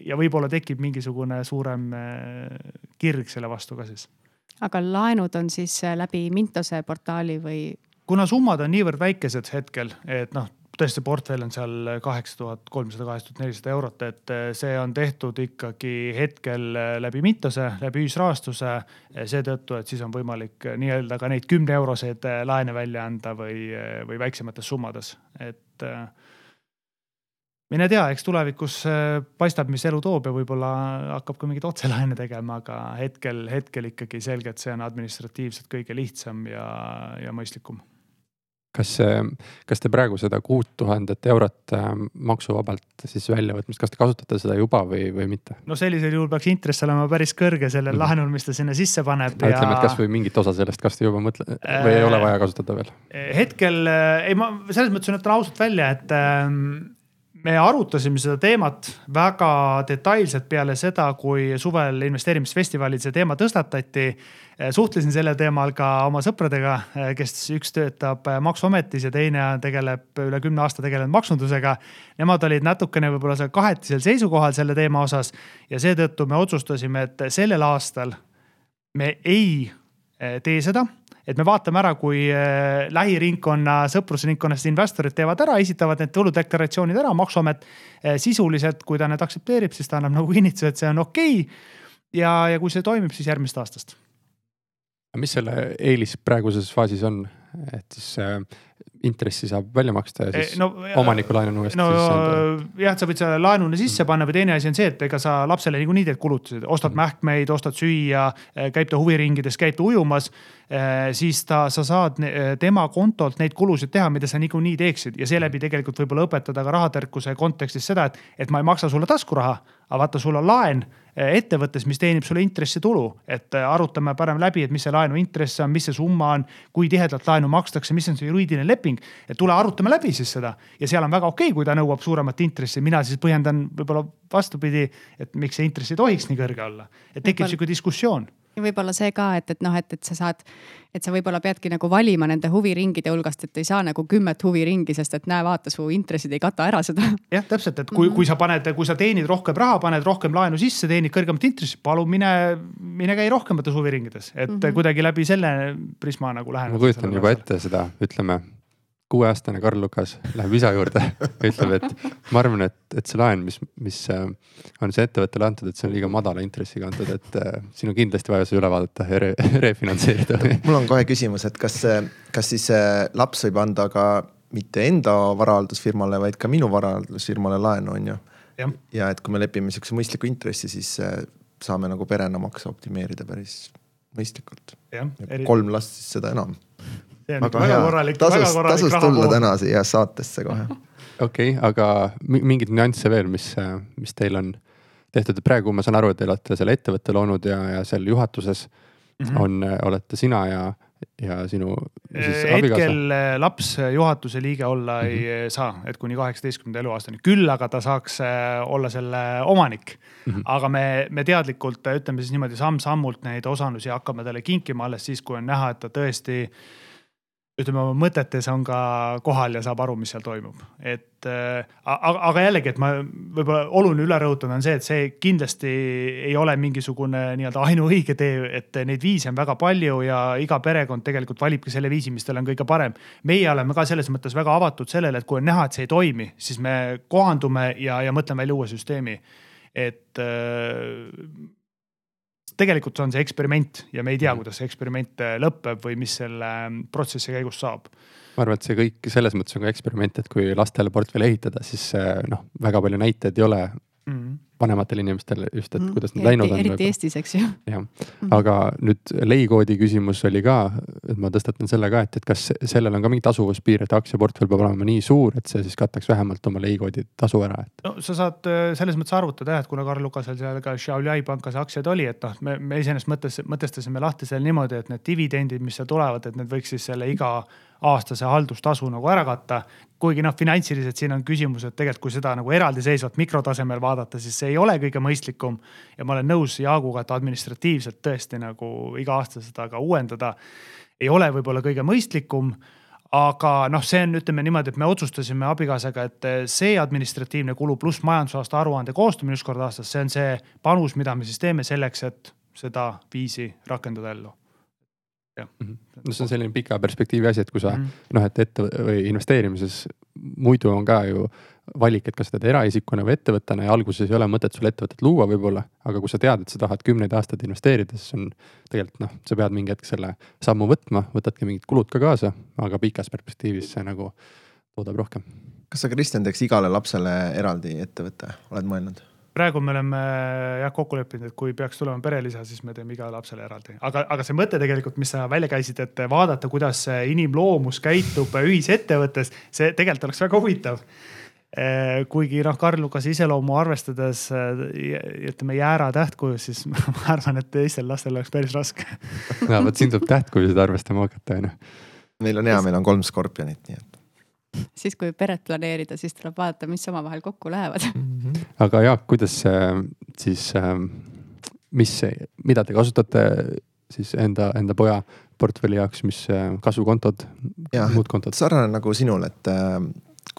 ja võib-olla tekib mingisugune suurem kirg selle vastu ka siis aga laenud on siis äh, läbi Mintose portaali või? kuna summad on niivõrd väikesed hetkel, et noh, tõesti portfell on seal kaheksa tuhat kolmsada, kaheksa tuhat nelisada eurot, et äh, see on tehtud ikkagi hetkel äh, läbi Mintose, läbi ühisrahastuse. seetõttu, et siis on võimalik nii-öelda ka neid kümne euroseid laene välja anda või, või väiksemates summades, et mine tea, eks tulevikus äh, paistab, mis elu toob ja võib-olla hakkab ka mingeid otselaene tegema, aga hetkel, hetkel ikkagi selgelt see on administratiivselt kõige lihtsam ja, ja mõistlikum kas, kas te praegu seda kuut tuhandet eurot äh, maksuvabalt siis väljavõtmist, kas te kasutate seda juba või, või mitte? no sellisel juhul peaks intress olema päris kõrge sellel mm laenul, mis ta sinna sisse paneb. Ja... ütleme, et kasvõi mingit osa sellest, kas te juba mõtle- või ei ole vaja kasutada veel? hetkel ei, ma selles mõttes ütlen ausalt välja, et ähm, me arutasime seda teemat väga detailselt peale seda, kui suvel investeerimisfestivalil see teema tõstatati. suhtlesin sellel teemal ka oma sõpradega, kes üks töötab maksuametis ja teine tegeleb üle kümne aasta tegelenud maksundusega. Nemad olid natukene võib-olla seal kahetisel seisukohal selle teema osas ja seetõttu me otsustasime, et sellel aastal me ei tee seda et me vaatame ära, kui äh, lähiringkonna, sõprusringkonnast investorid teevad ära, esitavad need tuludeklaratsioonid ära, maksuamet äh, sisuliselt, kui ta need aktsepteerib, siis ta annab nagu kinnituse, et see on okei okay.. ja, ja kui see toimib, siis järgmisest aastast. mis selle eelis praeguses faasis on, et siis äh, intressi saab välja maksta ja siis no, omaniku laenu uuesti no, sisse jah, sa võid selle laenuna sisse panna või teine asi on see, et ega sa lapsele niikuinii teed kulutused, ostad mm. mähkmeid, ostad süüa, käib ta huviringides, käib ta ujumas Äh, siis ta, sa saad tema kontolt neid kulusid teha, mida sa niikuinii teeksid. Ja seeläbi tegelikult võib-olla õpetada ka rahatarkuse kontekstis seda, et, et ma ei maksa sulle taskuraha, aga vaata, sul on laen ettevõttes, mis teenib sulle intressitulu, et arutame parem läbi, et mis see laenu intress on, mis see summa on, kui tihedalt laenu makstakse, mis on see juriidiline leping. et tule arutame läbi siis seda ja seal on väga okei okay,, kui ta nõuab suuremat intressi, mina siis põhjendan võib-olla vastupidi, et miks see intress ei tohiks nii kõrge olla, et tekib sihuke diskussioon ja võib-olla see ka, et, et noh, et, et sa saad, et sa võib-olla peadki nagu valima nende huviringide hulgast, et ei saa nagu kümmet huviringi, sest et näe, vaata, su intressid ei kata ära seda. jah, täpselt, et kui mm, -hmm. kui sa paned, kui sa teenid rohkem raha, paned rohkem laenu sisse, teenid kõrgemat intressi, palun mine, mine käi rohkemates huviringides, et mm -hmm. kuidagi läbi selle prisma nagu läheneda. ma kujutan juba ette seda, ütleme kuueaastane Karl Lukas läheb isa juurde ja ütleb, et ma arvan, et, et see laen, mis, mis äh, on see ettevõttele antud, et see on liiga madala intressiga antud, et äh, siin on kindlasti vaja see üle vaadata ja re, refinantseerida mul on kohe küsimus, et kas, kas siis laps võib anda ka mitte enda varahaldusfirmale, vaid ka minu varahaldusfirmale laenu, on ju. ja et kui me lepime sihukese mõistliku intressi, siis äh, saame nagu perena makse optimeerida päris mõistlikult. kolm last, siis seda enam see on väga, väga korralik. tasus, tasus tulla täna siia saatesse kohe. okei okay,, aga mingeid nüansse veel, mis, mis teil on tehtud, et praegu ma saan aru, et te olete selle ettevõtte loonud ja, ja seal juhatuses mm -hmm. on, olete sina ja, ja sinu siis abikaasa. hetkel eh, laps juhatuse liige olla mm -hmm. ei mhm. saa, et kuni kaheksateistkümnenda eluaastani, küll aga ta saaks eh, olla selle omanik mm. -hmm. aga me, me teadlikult ütleme siis niimoodi samm-sammult neid osalusi hakkame talle kinkima alles siis, kui on näha, et ta tõesti ütleme oma mõtetes on ka kohal ja saab aru, mis seal toimub, et äh, aga, aga jällegi, et ma võib-olla oluline üle rõhutada on see, et see kindlasti ei ole mingisugune nii-öelda ainuõige tee, et neid viise on väga palju ja iga perekond tegelikult valibki selle viisi, mis talle on kõige parem. meie oleme ka selles mõttes väga avatud sellele, et kui on näha, et see ei toimi, siis me kohandume ja, ja mõtleme välja uue süsteemi. et äh, tegelikult on see eksperiment ja me ei tea, mhm. kuidas see eksperiment äh, lõpeb või mis selle ähm, protsessi käigus saab ma arvan, et see kõik selles mõttes on ka eksperiment, et kui lastele portfelli ehitada, siis äh, noh, väga palju näiteid ei ole mm. -hmm vanematel inimestel just, et mm, kuidas nad läinud on. eriti Eestis, eks ju. jah, mhm. aga nüüd leikoodi küsimus oli ka, et ma tõstatan selle ka, et, et kas sellel on ka mingi tasuvuspiir, et aktsiaportfell peab olema nii suur, et see siis kataks vähemalt oma leikoodi tasu ära, et. no sa saad äh, selles mõttes arvutada jah, et kuna Karl Lukasel seal ka Xiaoliai pankas aktsiaid oli, et noh, me, me iseenesest mõttes, mõtestasime lahti seal niimoodi, et need dividendid, mis seal tulevad, et need võiks siis selle iga aastase haldustasu nagu ära katta. kuigi noh, finantsiliselt siin on küsimus, et tegelikult kui seda nagu eraldiseisvalt mikrotasemel vaadata, siis see ei ole kõige mõistlikum. ja ma olen nõus Jaaguga, et administratiivselt tõesti nagu iga aasta seda ka uuendada ei ole võib-olla kõige mõistlikum aga noh, see on, ütleme niimoodi, et me otsustasime abikaasaga, et see administratiivne kulu pluss majandusaasta aruande koostamine üks kord aastas, see on see panus, mida me siis teeme selleks, et seda viisi rakendada ellu. No see on selline pika perspektiivi asi, et kui sa mm -hmm. noh, et ette või investeerimises muidu on ka ju valik, et kas sa teed eraisikuna või ettevõttena ja alguses ei ole mõtet sul ettevõtet luua võib-olla. aga kui sa tead, et sa tahad kümneid aastaid investeerida, siis on tegelikult noh, sa pead mingi hetk selle sammu võtma, võtadki mingid kulud ka kaasa, aga pikas perspektiivis see nagu toodab rohkem. kas sa, Kristjan, teeks igale lapsele eraldi ettevõtte, oled mõelnud? Praegu me oleme jah kokku leppinud, et kui peaks tulema perelisa, siis me teeme igale lapsele eraldi, aga, aga see mõte tegelikult, mis sa välja käisid, et vaadata, kuidas inimloomus käitub ühisettevõttes, see tegelikult oleks väga huvitav Eh, kuigi noh, Karl Lukase iseloomu arvestades eh, ütleme jäära tähtkujus, siis ma arvan, et teistel lastel oleks päris raske. ja vot siin tuleb tähtkujusid arvestama hakata, onju. meil on hea, meil on kolm skorpionit, nii et. Siis, kui peret planeerida, siis tuleb vaadata, mis omavahel kokku lähevad mm. -hmm. aga Jaak, kuidas siis, mis, mida te kasutate siis enda, enda poja portfelli jaoks, mis kasvukontod, muud kontod? sarnane nagu sinul, et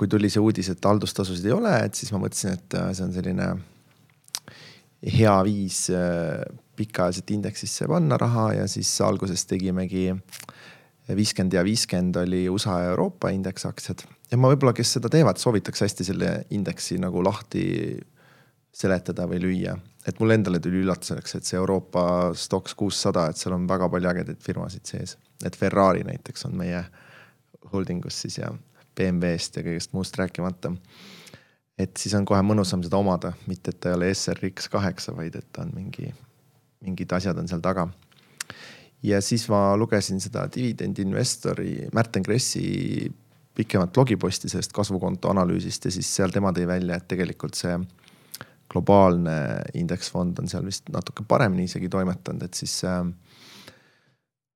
kui tuli see uudis, et haldustasusid ei ole, et siis ma mõtlesin, et äh, see on selline hea viis äh, pikaajaliselt indeksisse panna raha ja siis alguses tegimegi viiskümmend ja viiskümmend oli USA ja Euroopa indeksaktsiad. ja ma võib-olla, kes seda teevad, soovitaks hästi selle indeksi nagu lahti seletada või lüüa. et mulle endale tuli üllatuseks, et see Euroopa Stoxx kuussada, et seal on väga palju ägedaid firmasid sees. et Ferrari näiteks on meie holdingus siis ja BMW-st ja kõigest muust rääkimata. et siis on kohe mõnusam seda omada, mitte et ta ei ole SRX kaheksa, vaid et ta on mingi, mingid asjad on seal taga. Ja siis ma lugesin seda dividendi investori Märten Kressi pikemat blogiposti sellest kasvukonto analüüsist ja siis seal tema tõi välja, et tegelikult see globaalne indeksfond on seal vist natuke paremini isegi toimetanud, et siis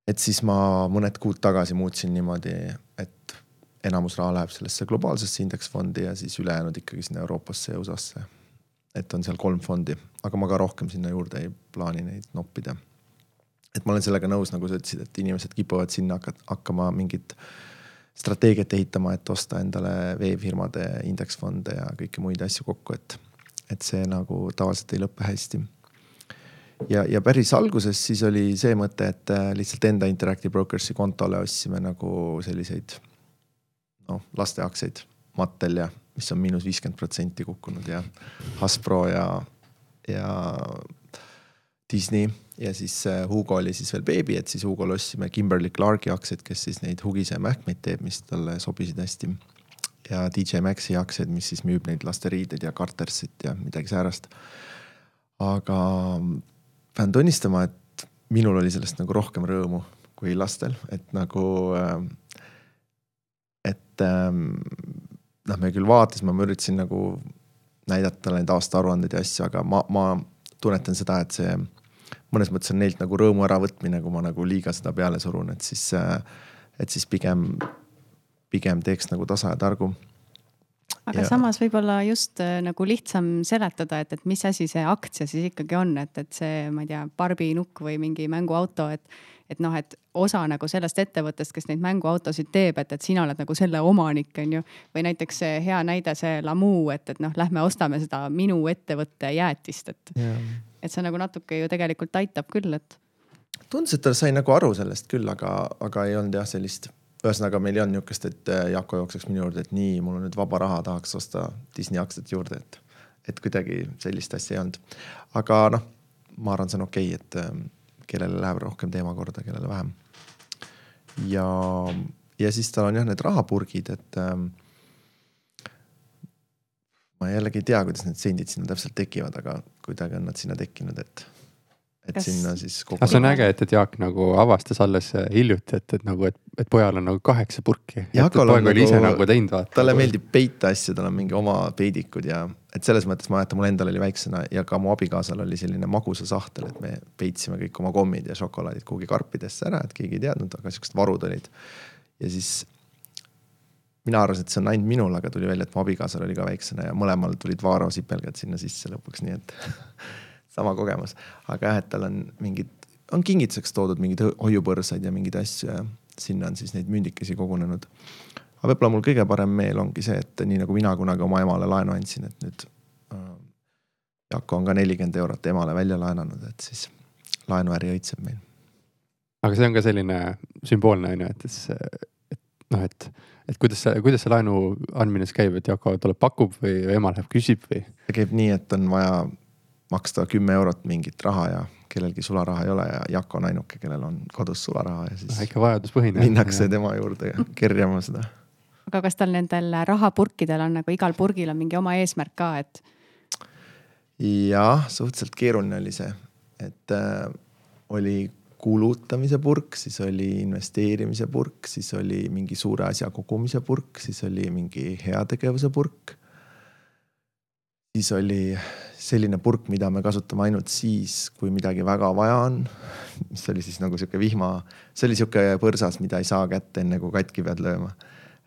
et siis ma mõned kuud tagasi muutsin niimoodi, et enamus raha läheb sellesse globaalsesse indeksfondi ja siis ülejäänud ikkagi sinna Euroopasse ja USA-sse. et on seal kolm fondi, aga ma ka rohkem sinna juurde ei plaani neid noppida. Et ma olen sellega nõus, nagu sa ütlesid, et inimesed kipuvad sinna hakkama mingit strateegiat ehitama, et osta endale veefirmade indeksfonde ja kõiki muid asju kokku, et, et see nagu tavaliselt ei lõpe hästi. Ja, ja päris alguses siis oli see mõte, et lihtsalt enda Interactive Brokers'i kontole ostsime nagu selliseid noh, laste aktsiaid, Mattel ja mis on miinus viiskümmend protsenti kukkunud ja Hasbro ja, ja Disney ja siis äh, Hugo oli siis veel beebi, et siis Hugole ostsime Kimberly Clarki aktsiaid, kes siis neid Hugise mähkmeid teeb, mis talle sobisid hästi. ja DJ Maxi aktsiaid, mis siis müüb neid lasteriideid ja Cartersit ja midagi säärast. aga pean tunnistama, et minul oli sellest nagu rohkem rõõmu kui lastel, et nagu äh, et ähm, noh, me küll vaatasime, ma üritasin nagu näidata talle neid aastaaruandeid ja asju, aga ma, ma tunnetan seda, et see mõnes mõttes on neilt nagu rõõmu äravõtmine, kui ma nagu liiga seda peale surun, et siis, äh, et siis pigem, pigem teeks nagu tasa ja targu aga ja. samas võib-olla just äh, nagu lihtsam seletada, et, et mis asi see aktsia siis ikkagi on, et, et see, ma ei tea, Barbi nukk või mingi mänguauto, et et noh, et osa nagu sellest ettevõttest, kes neid mänguautosid teeb, et, et sina oled nagu selle omanik, on ju. või näiteks see hea näide, see Lamu, et, et noh, lähme ostame seda minu ettevõtte jäätist, et yeah., et see nagu natuke ju tegelikult aitab küll, et. tundus, et ta sai nagu aru sellest küll, aga, aga ei olnud jah sellist ühesõnaga meil ei olnud niisugust, et äh, Jako jookseks minu juurde, et nii, mul on nüüd vaba raha, tahaks osta Disney aktsiat juurde, et, et kuidagi sellist asja ei olnud. aga noh, ma arvan, see on okei okay,, et ähm, kellele läheb rohkem teema korda, kellele vähem. ja, ja siis tal on jah, need rahapurgid, et ähm, ma jällegi ei tea, kuidas need sendid sinna täpselt tekivad, aga kuidagi on nad sinna tekkinud, et et Kas... sinna siis kogu. aga see on äge, et, et Jaak nagu avastas alles äh, hiljuti, et, et nagu, et, et pojal on nagu kaheksa purki. nagu, nagu talle meeldib peita asju, tal on mingi oma peidikud ja et selles mõttes ma mäletan, mul endal oli väiksena ja ka mu abikaasal oli selline magusasahtel, et me peitsime kõik oma kommid ja šokolaadid kuhugi karpidesse ära, et keegi ei teadnud, aga siuksed varud olid. ja siis mina arvasin, et see on ainult minul, aga tuli välja, et mu abikaasal oli ka väiksena ja mõlemal tulid Vaaro sipelgad sinna sisse lõpuks, nii et sama kogemus. aga jah, et tal on mingid, on kingituseks toodud mingeid hoiupõrsaid ja mingeid asju ja sinna on siis neid mündikesi kogunenud. aga võib-olla mul kõige parem meel ongi see, et nii nagu mina kunagi oma emale laenu andsin, et nüüd äh, Jako on ka nelikümmend eurot emale välja laenanud, et siis laenuäri õitseb meil. aga see on ka selline sümboolne on ju, et siis, et noh, et, et kuidas see, kuidas see laenu andmine siis käib, et Jako tuleb, pakub või ema läheb küsib või? see käib nii, et on vaja maksta kümme eurot mingit raha ja kellelgi sularaha ei ole ja Jako on ainuke, kellel on kodus sularaha ja siis. ikka vajaduspõhine. minnakse tema juurde kerjama seda. aga kas tal nendel rahapurkidel on nagu igal purgil on mingi oma eesmärk ka, et? jah, suhteliselt keeruline oli see, et äh, oli kulutamise purk, siis oli investeerimise purk, siis oli mingi suure asja kogumise purk, siis oli mingi heategevuse purk. siis oli selline purk, mida me kasutame ainult siis, kui midagi väga vaja on. mis oli siis nagu sihuke vihma, see oli sihuke põrsas, mida ei saa kätte, enne kui katki pead lööma.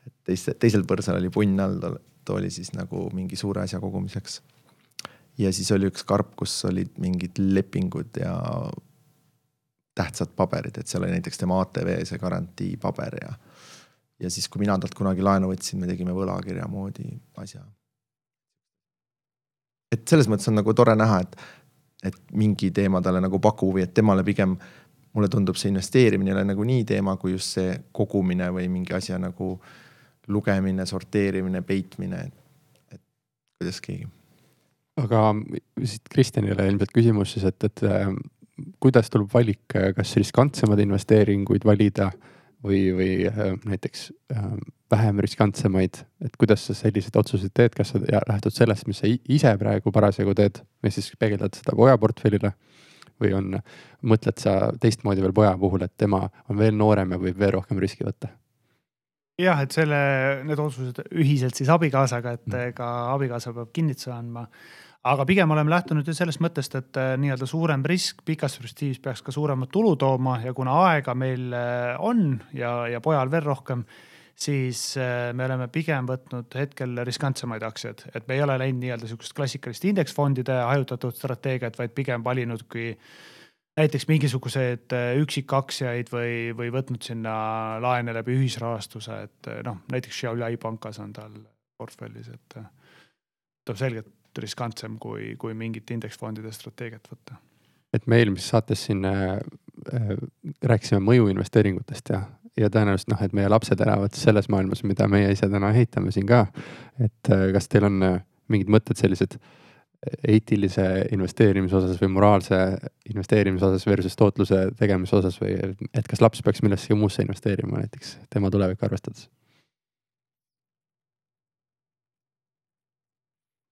et teise, teisel põrsal oli punn all, too oli siis nagu mingi suure asja kogumiseks. ja siis oli üks karp, kus olid mingid lepingud ja tähtsad paberid, et seal oli näiteks tema ATV see garantiipaber ja. ja siis, kui mina talt kunagi laenu võtsin, me tegime võlakirja moodi asja. et selles mõttes on nagu tore näha, et, et mingi teema talle nagu pakub huvi, et temale pigem mulle tundub see investeerimine ei ole nagu nii teema, kui just see kogumine või mingi asja nagu lugemine, sorteerimine, peitmine, et kuidas keegi. aga siit Kristjanile ilmselt küsimus siis, et, et kuidas tuleb valik, kas riskantsemaid investeeringuid valida või, või äh, näiteks äh, vähem riskantsemaid, et kuidas sa selliseid otsuseid teed, kas sa lähtud sellest, mis sa ise praegu parasjagu teed või siis peegeldad seda poja portfellile? või on, mõtled sa teistmoodi veel poja puhul, et tema on veel noorem ja võib veel rohkem riski võtta? jah, et selle, need otsused ühiselt siis abikaasaga, et mm. ega abikaasa peab kinnituse andma aga pigem oleme lähtunud ju sellest mõttest, et äh, nii-öelda suurem risk pikas perspektiivis peaks ka suuremat tulu tooma ja kuna aega meil äh, on ja, ja pojal veel rohkem, siis äh, me oleme pigem võtnud hetkel riskantsemaid aktsiaid, et me ei ole läinud nii-öelda sihukest klassikalist indeksfondide hajutatud strateegiat, vaid pigem valinud kui näiteks mingisuguseid üksikaktsiaid või, või võtnud sinna laene läbi ühisrahastuse, et noh, näiteks Xiaoyai pankas on tal portfellis, et ta selgelt riskantsem kui, kui mingit indeksfondide strateegiat võtta. et me eelmises saates siin äh, äh, rääkisime mõjuinvesteeringutest ja, ja tõenäoliselt noh, et meie lapsed elavad selles maailmas, mida meie ise täna ehitame siin ka. et äh, kas teil on äh, mingid mõtted sellised eetilise investeerimise osas või moraalse investeerimise osas versus tootluse tegemise osas või et kas laps peaks millessegi muusse investeerima näiteks tema tulevikku arvestades?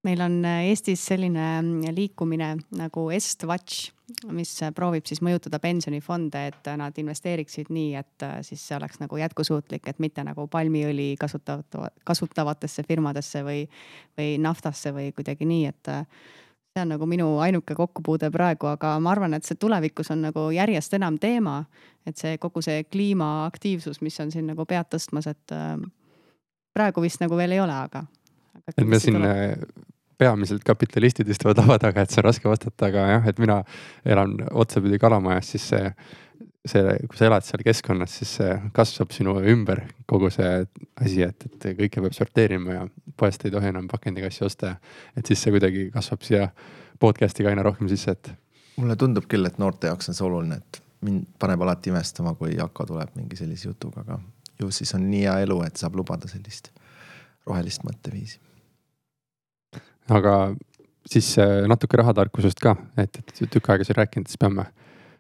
Meil on äh, Eestis selline mm, liikumine nagu Estwatch, mis äh, proovib siis mõjutada pensionifonde, et äh, nad investeeriksid nii, et siis see oleks nagu jätkusuutlik, et mitte nagu palmiõli kasutavat, kasutavatesse firmadesse või, või naftasse või kuidagi nii, et see on nagu minu ainuke kokkupuude praegu, aga ma arvan, et see tulevikus on nagu järjest enam teema. et see kogu see kliimaaktiivsus, mis on siin nagu pead tõstmas, et praegu vist nagu veel ei ole, aga. et me siin tuleb peamiselt kapitalistid istuvad laua taga, et see on raske vastata, aga jah, et mina elan otsapidi Kalamajas, siis see, see, kui sa elad seal keskkonnas, siis see kasvab sinu ümber kogu see asi, et, et kõike peab sorteerima ja poest ei tohi enam pakendikassi osta. et siis see kuidagi kasvab siia podcast'iga aina rohkem sisse, et. mulle tundub küll, et noorte jaoks on see oluline, et mind paneb alati imestama, kui Jako tuleb mingi sellise jutuga, aga ju siis on nii hea elu, et saab lubada sellist rohelist mõtteviisi aga siis äh, natuke rahatarkusest ka, et, et tükk aega siin rääkinud, siis peame,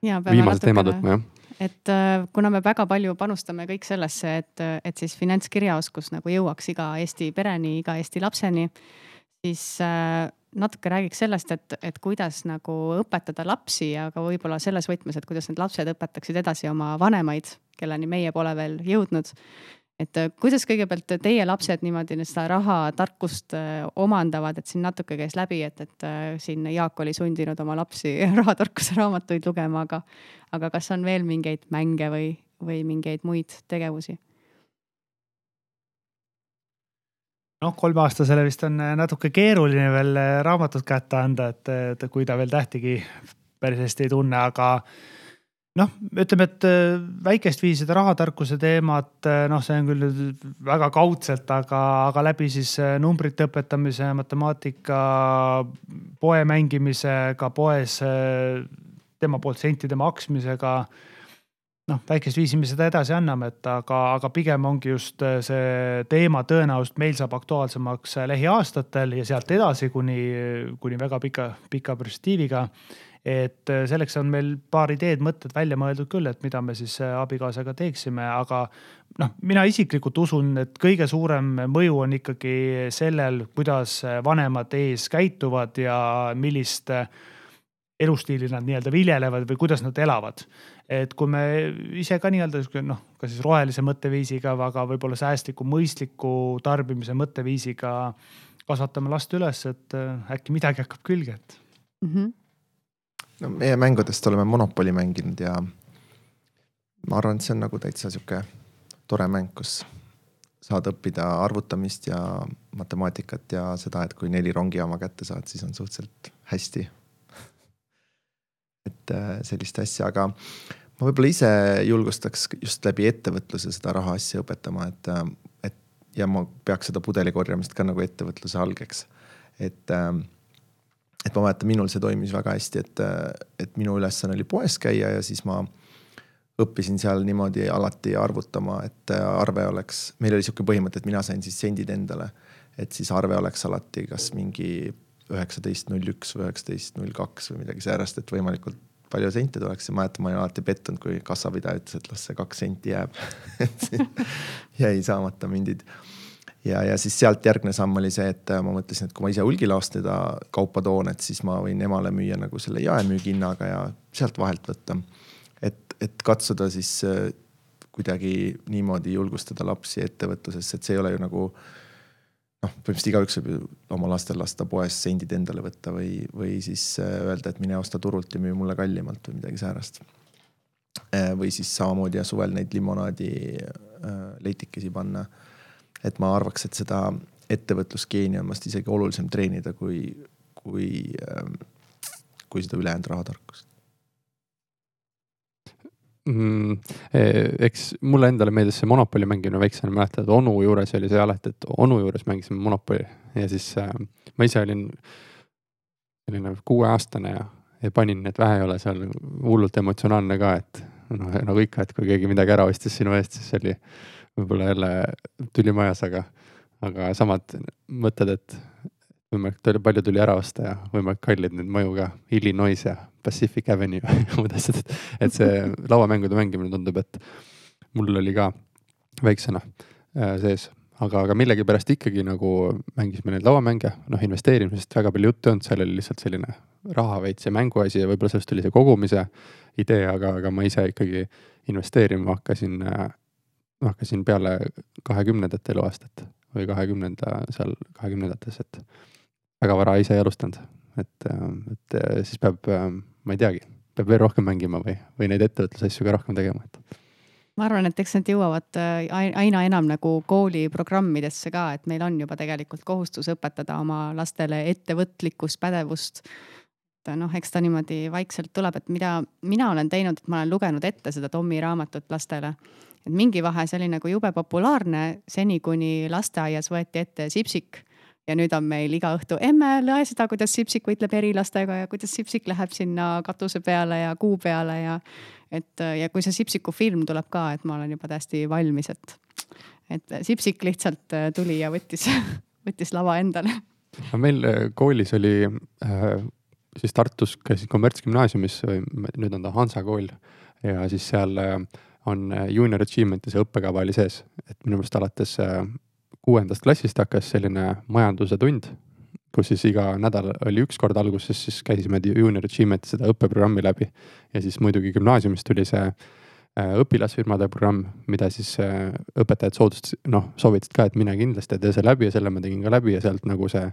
ja, peame viimased teemad võtma, jah. Et äh, kuna me väga palju panustame kõik sellesse, et, et siis finantskirjaoskus nagu jõuaks iga Eesti pereni, iga Eesti lapseni, siis äh, natuke räägiks sellest, et, et kuidas nagu õpetada lapsi, aga võib-olla selles võtmes, et kuidas need lapsed õpetaksid edasi oma vanemaid, kelleni meie pole veel jõudnud et äh, kuidas kõigepealt teie lapsed niimoodi seda rahatarkust äh, omandavad, et siin natuke käis läbi, et, et äh, siin Jaak oli sundinud oma lapsi rahatarkuse raamatuid lugema, aga, aga kas on veel mingeid mänge või, või mingeid muid tegevusi? noh, kolmeaastasele vist on natuke keeruline veel raamatut kätte anda, et, et kui ta veel tähtigi päris hästi ei tunne, aga noh, ütleme, et äh, väikest viisi seda rahatarkuse teemat, äh, noh, see on küll väga kaudselt, aga, aga läbi siis äh, numbrite õpetamise, matemaatika, poe mängimisega poes, tema poolt sentide maksmisega. noh, väikest viisi me seda edasi anname, et aga, aga pigem ongi just see teema tõenäoliselt meil saab aktuaalsemaks lähiaastatel ja sealt edasi kuni, kuni väga pika, pika perspektiiviga et äh, selleks on meil paar ideed, mõtted välja mõeldud küll, et mida me siis äh, abikaasaga teeksime, aga noh, mina isiklikult usun, et kõige suurem mõju on ikkagi sellel, kuidas vanemad ees käituvad ja millist elustiili nad nii-öelda viljelevad või kuidas nad elavad. et kui me ise ka nii-öelda noh, ka siis rohelise mõtteviisiga, aga võib-olla säästliku, mõistliku tarbimise mõtteviisiga kasvatame last üles, et äkki midagi hakkab külge, et mm. -hmm no meie mängudest oleme Monopoli mänginud ja ma arvan, et see on nagu täitsa sihuke tore mäng, kus saad õppida arvutamist ja matemaatikat ja seda, et kui neli rongijaama kätte saad, siis on suhteliselt hästi. et äh, sellist asja, aga ma võib-olla ise julgustaks just läbi ettevõtluse seda raha asja õpetama, et, äh, et ja ma peaks seda pudeli korjamist ka nagu ettevõtluse algeks. et äh, et ma mäletan, minul see toimis väga hästi, et, et minu ülesanne oli poes käia ja siis ma õppisin seal niimoodi alati arvutama, et arve oleks, meil oli sihuke põhimõte, et mina sain siis sendid endale. et siis arve oleks alati kas mingi üheksateist null üks või üheksateist null kaks või midagi säärast, et võimalikult palju sente tuleks ja mäletan, ma olin alati pettunud, kui kassapidaja ütles, et las see kaks senti jääb jäi saamata mindid ja, ja siis sealt järgmine samm oli see, et äh, ma mõtlesin, et kui ma ise hulgilaost seda kaupa toon, et siis ma võin emale müüa nagu selle jaemüügihinnaga ja sealt vahelt võtta. et, et katsuda siis äh, kuidagi niimoodi julgustada lapsi ettevõtlusesse, et see ei ole ju nagu noh, põhimõtteliselt igaüks võib ju oma lastel lasta poes sendid endale võtta või, või siis äh, öelda, et mine osta turult ja müü mulle kallimalt või midagi säärast. või siis samamoodi ja suvel neid limonaadi leitikesi panna et ma arvaks, et seda ettevõtlusgeeni on vast isegi olulisem treenida, kui, kui, ähm, kui seda ülejäänud rahatarkust mm,. E, eks mulle endale meeldis see Monopoli mängimine väiksena, mäletad, onu juures oli see alati, et onu juures mängisime Monopoli ja siis äh, ma ise olin selline kuueaastane ja, ja panin, et vähe ei ole seal hullult emotsionaalne ka, et noh, nagu ikka, et kui keegi midagi ära ostis sinu eest, siis oli võib-olla jälle tüli majas, aga, aga samad mõtted, et võimalikult palju tuli ära osta ja võimalikult kallid need mõjuga Illinois ja Pacific Avenue ja muud asjad, et, et see lauamängude mängimine tundub, et mul oli ka väiksena äh, sees, aga, aga millegipärast ikkagi nagu mängisime neid lauamänge, noh investeerimisest väga palju juttu ei olnud, seal oli lihtsalt selline raha veits ja mänguasi ja võib-olla sellest tuli see kogumise idee, aga, aga ma ise ikkagi investeerima hakkasin äh, hakkasin peale kahekümnendat eluaastat või kahekümnenda seal kahekümnendates, et väga vara ise ei alustanud. et, et siis peab, ma ei teagi, peab veel rohkem mängima või, või neid ettevõtlusasju ka rohkem tegema, et ma arvan, et eks need jõuavad äh, aina enam nagu kooliprogrammidesse ka, et meil on juba tegelikult kohustus õpetada oma lastele ettevõtlikkust, pädevust. Et noh, eks ta niimoodi vaikselt tuleb, et mida mina olen teinud, et ma olen lugenud ette seda Tommi raamatut lastele et mingi vahe, see oli nagu jube populaarne seni, kuni lasteaias võeti ette Sipsik ja nüüd on meil iga õhtu emme loe seda, kuidas Sipsik võitleb erilastega ja kuidas Sipsik läheb sinna katuse peale ja kuu peale ja et ja kui see Sipsiku film tuleb ka, et ma olen juba täiesti valmis, et et Sipsik lihtsalt tuli ja võttis, võttis lava endale. meil koolis oli äh, siis Tartus käisin kommertsgümnaasiumis, nüüd on ta Hansa kool ja siis seal äh, on äh, junior achievement'i see õppekava oli sees, et minu meelest alates äh, kuuendast klassist hakkas selline majanduse tund, kus siis iga nädal oli üks kord alguses, siis käisime junior achievement'i seda õppeprogrammi läbi. ja siis muidugi gümnaasiumis tuli see õpilasfirmade programm, mida siis õpetajad soodustasid, noh, soovitasid ka, et mine kindlasti ja tee see läbi ja selle ma tegin ka läbi ja sealt nagu see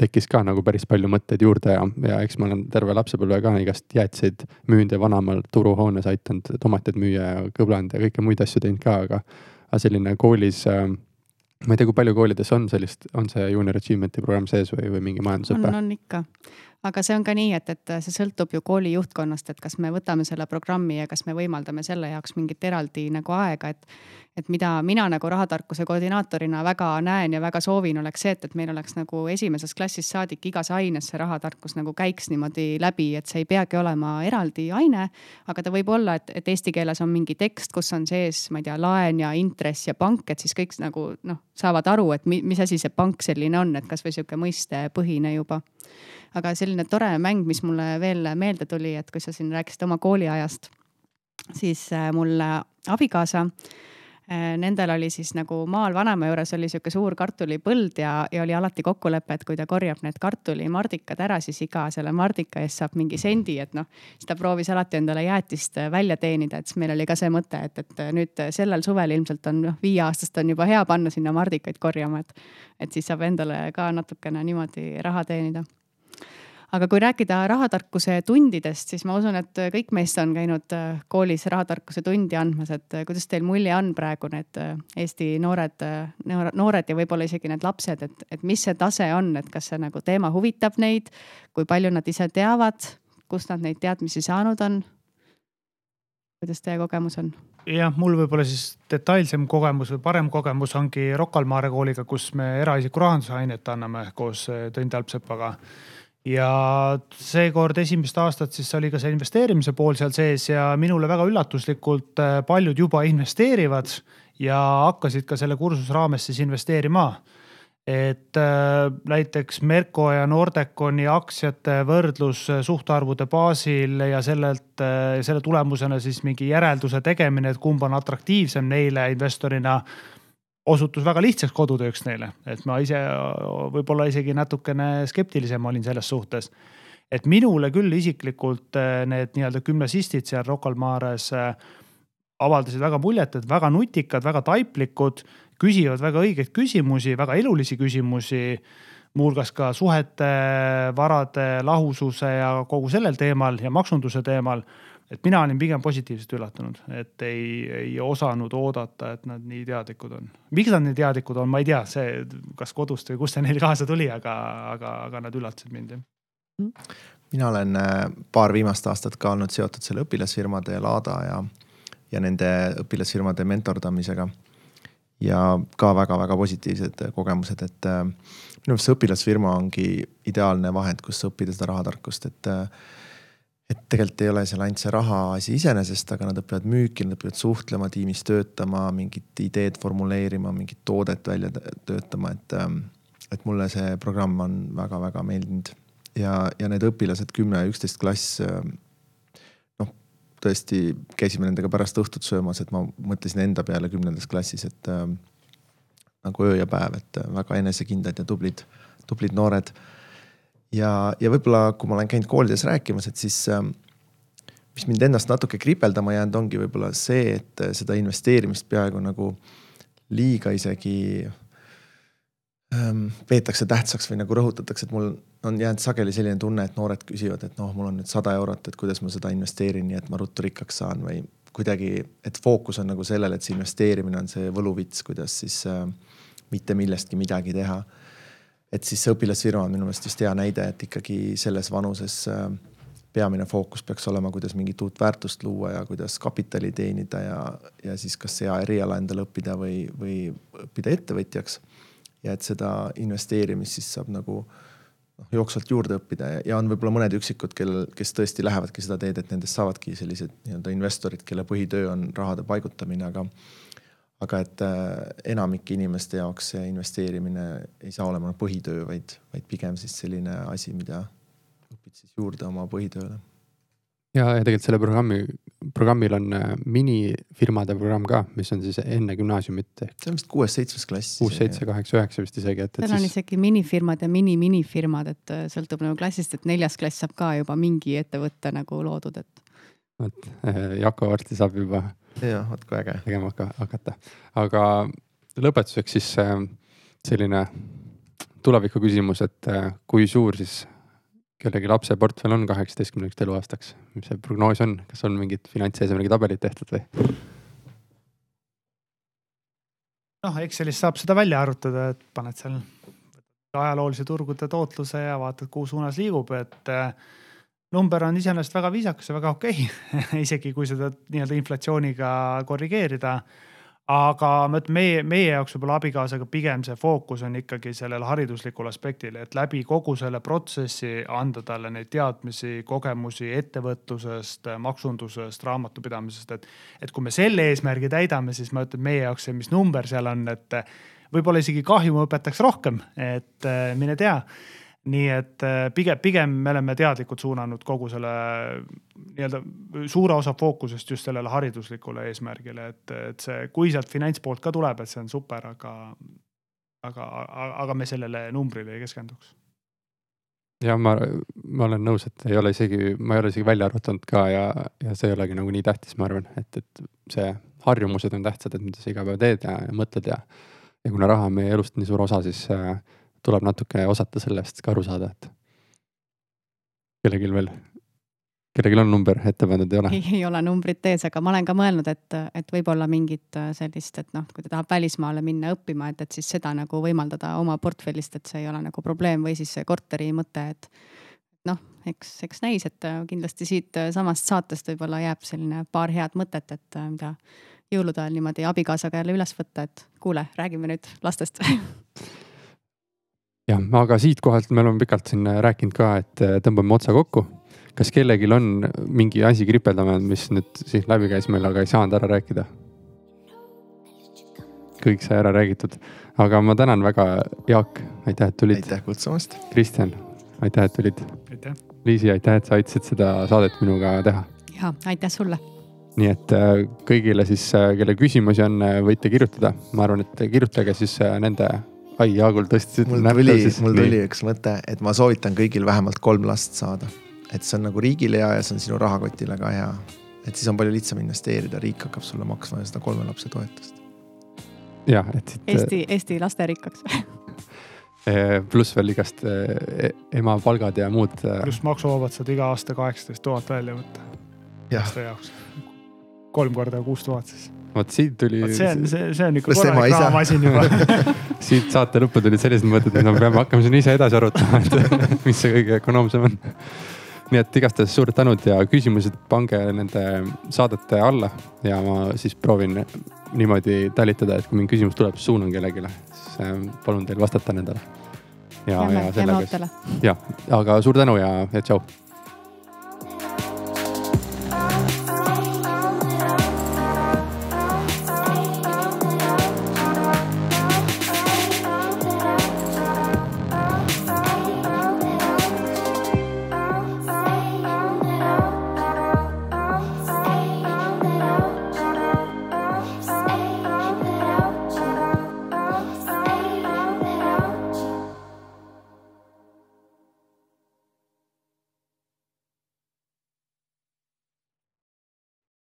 tekkis ka nagu päris palju mõtteid juurde ja, ja eks ma olen terve lapsepõlve ka igast jäätiseid müünud ja vanemaal turuhoones aidanud tomateid müüa ja kõblanud ja kõike muid asju teinud ka, aga, aga selline koolis äh, ma ei tea, kui palju koolides on sellist, on see junior achievement'i programm sees või, või mingi majandusõpe? on, on ikka aga see on ka nii, et, et see sõltub ju kooli juhtkonnast, et kas me võtame selle programmi ja kas me võimaldame selle jaoks mingit eraldi nagu aega, et. et mida mina nagu rahatarkuse koordinaatorina väga näen ja väga soovin, oleks see, et, et meil oleks nagu esimesest klassist saadik igas aines see rahatarkus nagu käiks niimoodi läbi, et see ei peagi olema eraldi aine. aga ta võib olla, et, et eesti keeles on mingi tekst, kus on sees, ma ei tea, laen ja intress ja pank, et siis kõik nagu noh, saavad aru, et mi, mis asi see pank selline on, et kasvõi sihuke mõistepõhine juba aga selline tore mäng, mis mulle veel meelde tuli, et kui sa siin rääkisid oma kooliajast, siis äh, mul abikaasa Äh, nendel oli siis nagu maal vanema juures oli sihuke suur kartulipõld ja, ja oli alati kokkulepe, et kui ta korjab need kartulimardikad ära, siis iga selle mardika eest saab mingi sendi, et noh. siis ta proovis alati endale jäätist äh, välja teenida, et siis meil oli ka see mõte, et, et nüüd sellel suvel ilmselt on noh, viieaastast on juba hea panna sinna mardikaid korjama, et. et siis saab endale ka natukene niimoodi raha teenida aga kui rääkida rahatarkuse tundidest, siis ma usun, et kõik meist on käinud äh, koolis rahatarkuse tundi andmas, et äh, kuidas teil mulje on praegu need äh, Eesti noored, noored ja võib-olla isegi need lapsed, et, et mis see tase on, et kas see nagu teema huvitab neid, kui palju nad ise teavad, kust nad neid teadmisi saanud on? kuidas teie kogemus on? jah, mul võib-olla siis detailsem kogemus või parem kogemus ongi Rocca al Mare kooliga, kus me eraisiku rahanduse ainet anname koos Tõnd Alpsepaga ja seekord esimest aastat siis oli ka see investeerimise pool seal sees ja minule väga üllatuslikult äh, paljud juba investeerivad ja hakkasid ka selle kursuse raames siis investeerima. et äh, näiteks Merko ja Nordeconi aktsiate võrdlus äh, suhtarvude baasil ja sellelt, selle tulemusena siis mingi järelduse tegemine, et kumb on atraktiivsem neile investorina osutus väga lihtsaks kodutööks neile, et ma ise võib-olla isegi natukene skeptilisem olin selles suhtes. et minule küll isiklikult eh, need nii-öelda gümnasistid seal Rocca al Mares eh, avaldasid väga muljet, et väga nutikad, väga taiplikud, küsivad väga õigeid küsimusi, väga elulisi küsimusi muuhulgas ka suhete, varade lahususe ja kogu sellel teemal ja maksunduse teemal et mina olin pigem positiivselt üllatunud, et ei, ei osanud oodata, et nad nii teadlikud on. miks nad nii teadlikud on, ma ei tea, see, kas kodust või kust see neil kaasa tuli, aga, aga, aga nad üllatasid mind jah. mina olen äh, paar viimast aastat ka olnud seotud selle õpilasfirmade ja Laada ja, ja nende õpilasfirmade mentordamisega. ja ka väga-väga positiivsed kogemused, et äh, minu arust see õpilasfirma ongi ideaalne vahend, kus õppida seda rahatarkust, et äh, et tegelikult ei ole seal ainult see raha asi iseenesest, aga nad õpivad müüki, nad õpivad suhtlema, tiimis töötama, mingit ideed formuleerima, mingit toodet välja töötama, et. Ähm, et mulle see programm on väga-väga meeldinud ja, ja need õpilased kümme, üksteist klass. Ähm, noh, tõesti käisime nendega pärast õhtut söömas, et ma mõtlesin enda peale kümnendas klassis, et äh, nagu öö ja päev, et äh, väga enesekindlad ja tublid, tublid noored ja, ja võib-olla, kui ma olen käinud koolides rääkimas, et siis ähm, mis mind ennast natuke kripeldama jäänud, ongi võib-olla see, et äh, seda investeerimist peaaegu nagu liiga isegi ähm, peetakse tähtsaks või nagu rõhutatakse, et mul on jäänud sageli selline tunne, et noored küsivad, et noh, mul on nüüd sada eurot, et kuidas ma seda investeerin, nii et ma ruttu rikkaks saan või kuidagi, et fookus on nagu sellel, et see investeerimine on see võluvits, kuidas siis äh, mitte millestki midagi teha et siis see õpilasfirma on minu meelest just hea näide, et ikkagi selles vanuses äh, peamine fookus peaks olema, kuidas mingit uut väärtust luua ja kuidas kapitali teenida ja, ja siis kas hea eriala endale õppida või, või õppida ettevõtjaks. ja et seda investeerimist siis saab nagu noh, jooksvalt juurde õppida ja, ja on võib-olla mõned üksikud, kellel, kes tõesti lähevadki seda teed, et nendest saavadki sellised nii-öelda investorid, kelle põhitöö on rahade paigutamine, aga aga et äh, enamike inimeste jaoks see investeerimine ei saa olema põhitöö, vaid, vaid pigem siis selline asi, mida õpid siis juurde oma põhitööle. ja, ja tegelikult selle programmi, programmil on äh, minifirmade programm ka, mis on siis enne gümnaasiumit see on vist kuues-seitsmes klass. kuus, seitse, kaheksa, üheksa vist isegi, et. seal on siis... isegi minifirmad ja mini-minifirmad, et äh, sõltub nagu klassist, et neljas klass saab ka juba mingi ettevõtte nagu loodud, et. vot Jako varsti saab juba ja vot kui äge. tegema hakata, aga lõpetuseks siis äh, selline tuleviku küsimus, et äh, kui suur siis kellegi lapse portfell on kaheksateistkümneks eluaastaks, mis see prognoos on, kas on mingid finantseesmärgi tabelid tehtud või? noh, Excelis saab seda välja arvutada, et paned seal ajaloolise turgude tootluse ja vaatad, kuhu suunas liigub, et äh, number on iseenesest väga viisakas ja väga okei okay. isegi kui seda nii-öelda inflatsiooniga korrigeerida. aga ma ütlen, meie, meie jaoks võib-olla abikaasaga pigem see fookus on ikkagi sellel hariduslikul aspektil, et läbi kogu selle protsessi anda talle neid teadmisi, kogemusi ettevõtlusest, maksundusest, raamatupidamisest, et. et kui me selle eesmärgi täidame, siis ma ütlen, meie jaoks see, mis number seal on, et võib-olla isegi kahju õpetaks rohkem, et mine tea nii et äh, pigem, pigem me oleme teadlikult suunanud kogu selle nii-öelda suure osa fookusest just sellele hariduslikule eesmärgile, et, et see, kui sealt finantspoolt ka tuleb, et see on super, aga, aga, aga me sellele numbrile ei keskenduks jah, ma, ma olen nõus, et ei ole isegi, ma ei ole isegi välja arvutanud ka ja, ja see ei olegi nagu nii tähtis, ma arvan, et, et see harjumused on tähtsad, et mida sa iga päev teed ja, ja mõtled ja. ja kuna raha on meie elust nii suur osa, siis äh, tuleb natuke osata sellest ka aru saada, et kellelgi veel, kellelgi on number ette pandud, ei ole? ei ole numbrit ees, aga ma olen ka mõelnud, et, et võib-olla mingit sellist, et noh, kui ta tahab välismaale minna õppima, et, et siis seda nagu võimaldada oma portfellist, et see ei ole nagu probleem või siis see korteri mõte, et noh, eks, eks näis, et kindlasti siit samast saatest võib-olla jääb selline paar head mõtet, et mida jõulude ajal niimoodi abikaasaga jälle üles võtta, et kuule, räägime nüüd lastest jah, aga siitkohalt me oleme pikalt siin rääkinud ka, et äh, tõmbame otsa kokku. kas kellelgi on mingi asi kripeldama, mis nüüd siit läbi käis meil, aga ei saanud ära rääkida? kõik sai ära räägitud, aga ma tänan väga, Jaak, aitäh, et tulid. aitäh kutsumast. Kristjan, aitäh, et tulid. aitäh. Liisi, aitäh, et sa aitasid seda saadet minuga teha. ja aitäh sulle. nii et äh, kõigile siis, äh, kellel küsimusi on, võite kirjutada, ma arvan, et kirjutage siis nende ai, Jaagul tõstis. mul tuli, mul tuli üks mõte, et ma soovitan kõigil vähemalt kolm last saada. et see on nagu riigile hea ja see on sinu rahakotile ka hea. et siis on palju lihtsam investeerida, riik hakkab sulle maksma seda kolme lapse toetust. jah, et siit. Eesti, Eesti lasterikkaks eh, pluss veel igast eh, ema palgad ja muud. Pluss maksuvabad saad iga aasta kaheksateist tuhat välja võtta. laste jaoks. kolm korda kuus tuhat siis vot siit tuli. see on, see, see on ikka korralik rahamasin juba siit saate lõppu tulid sellised mõtted, et me peame hakkama siin ise edasi arutama, et mis see kõige ökonoomsem on. nii et igastahes suured tänud ja küsimused pange nende saadete alla ja ma siis proovin niimoodi talitada, et kui mingi küsimus tuleb, suunan kellelegi, siis palun teil vastata nendele. ja, ja sellega. jah, aga suur tänu ja, ja tšau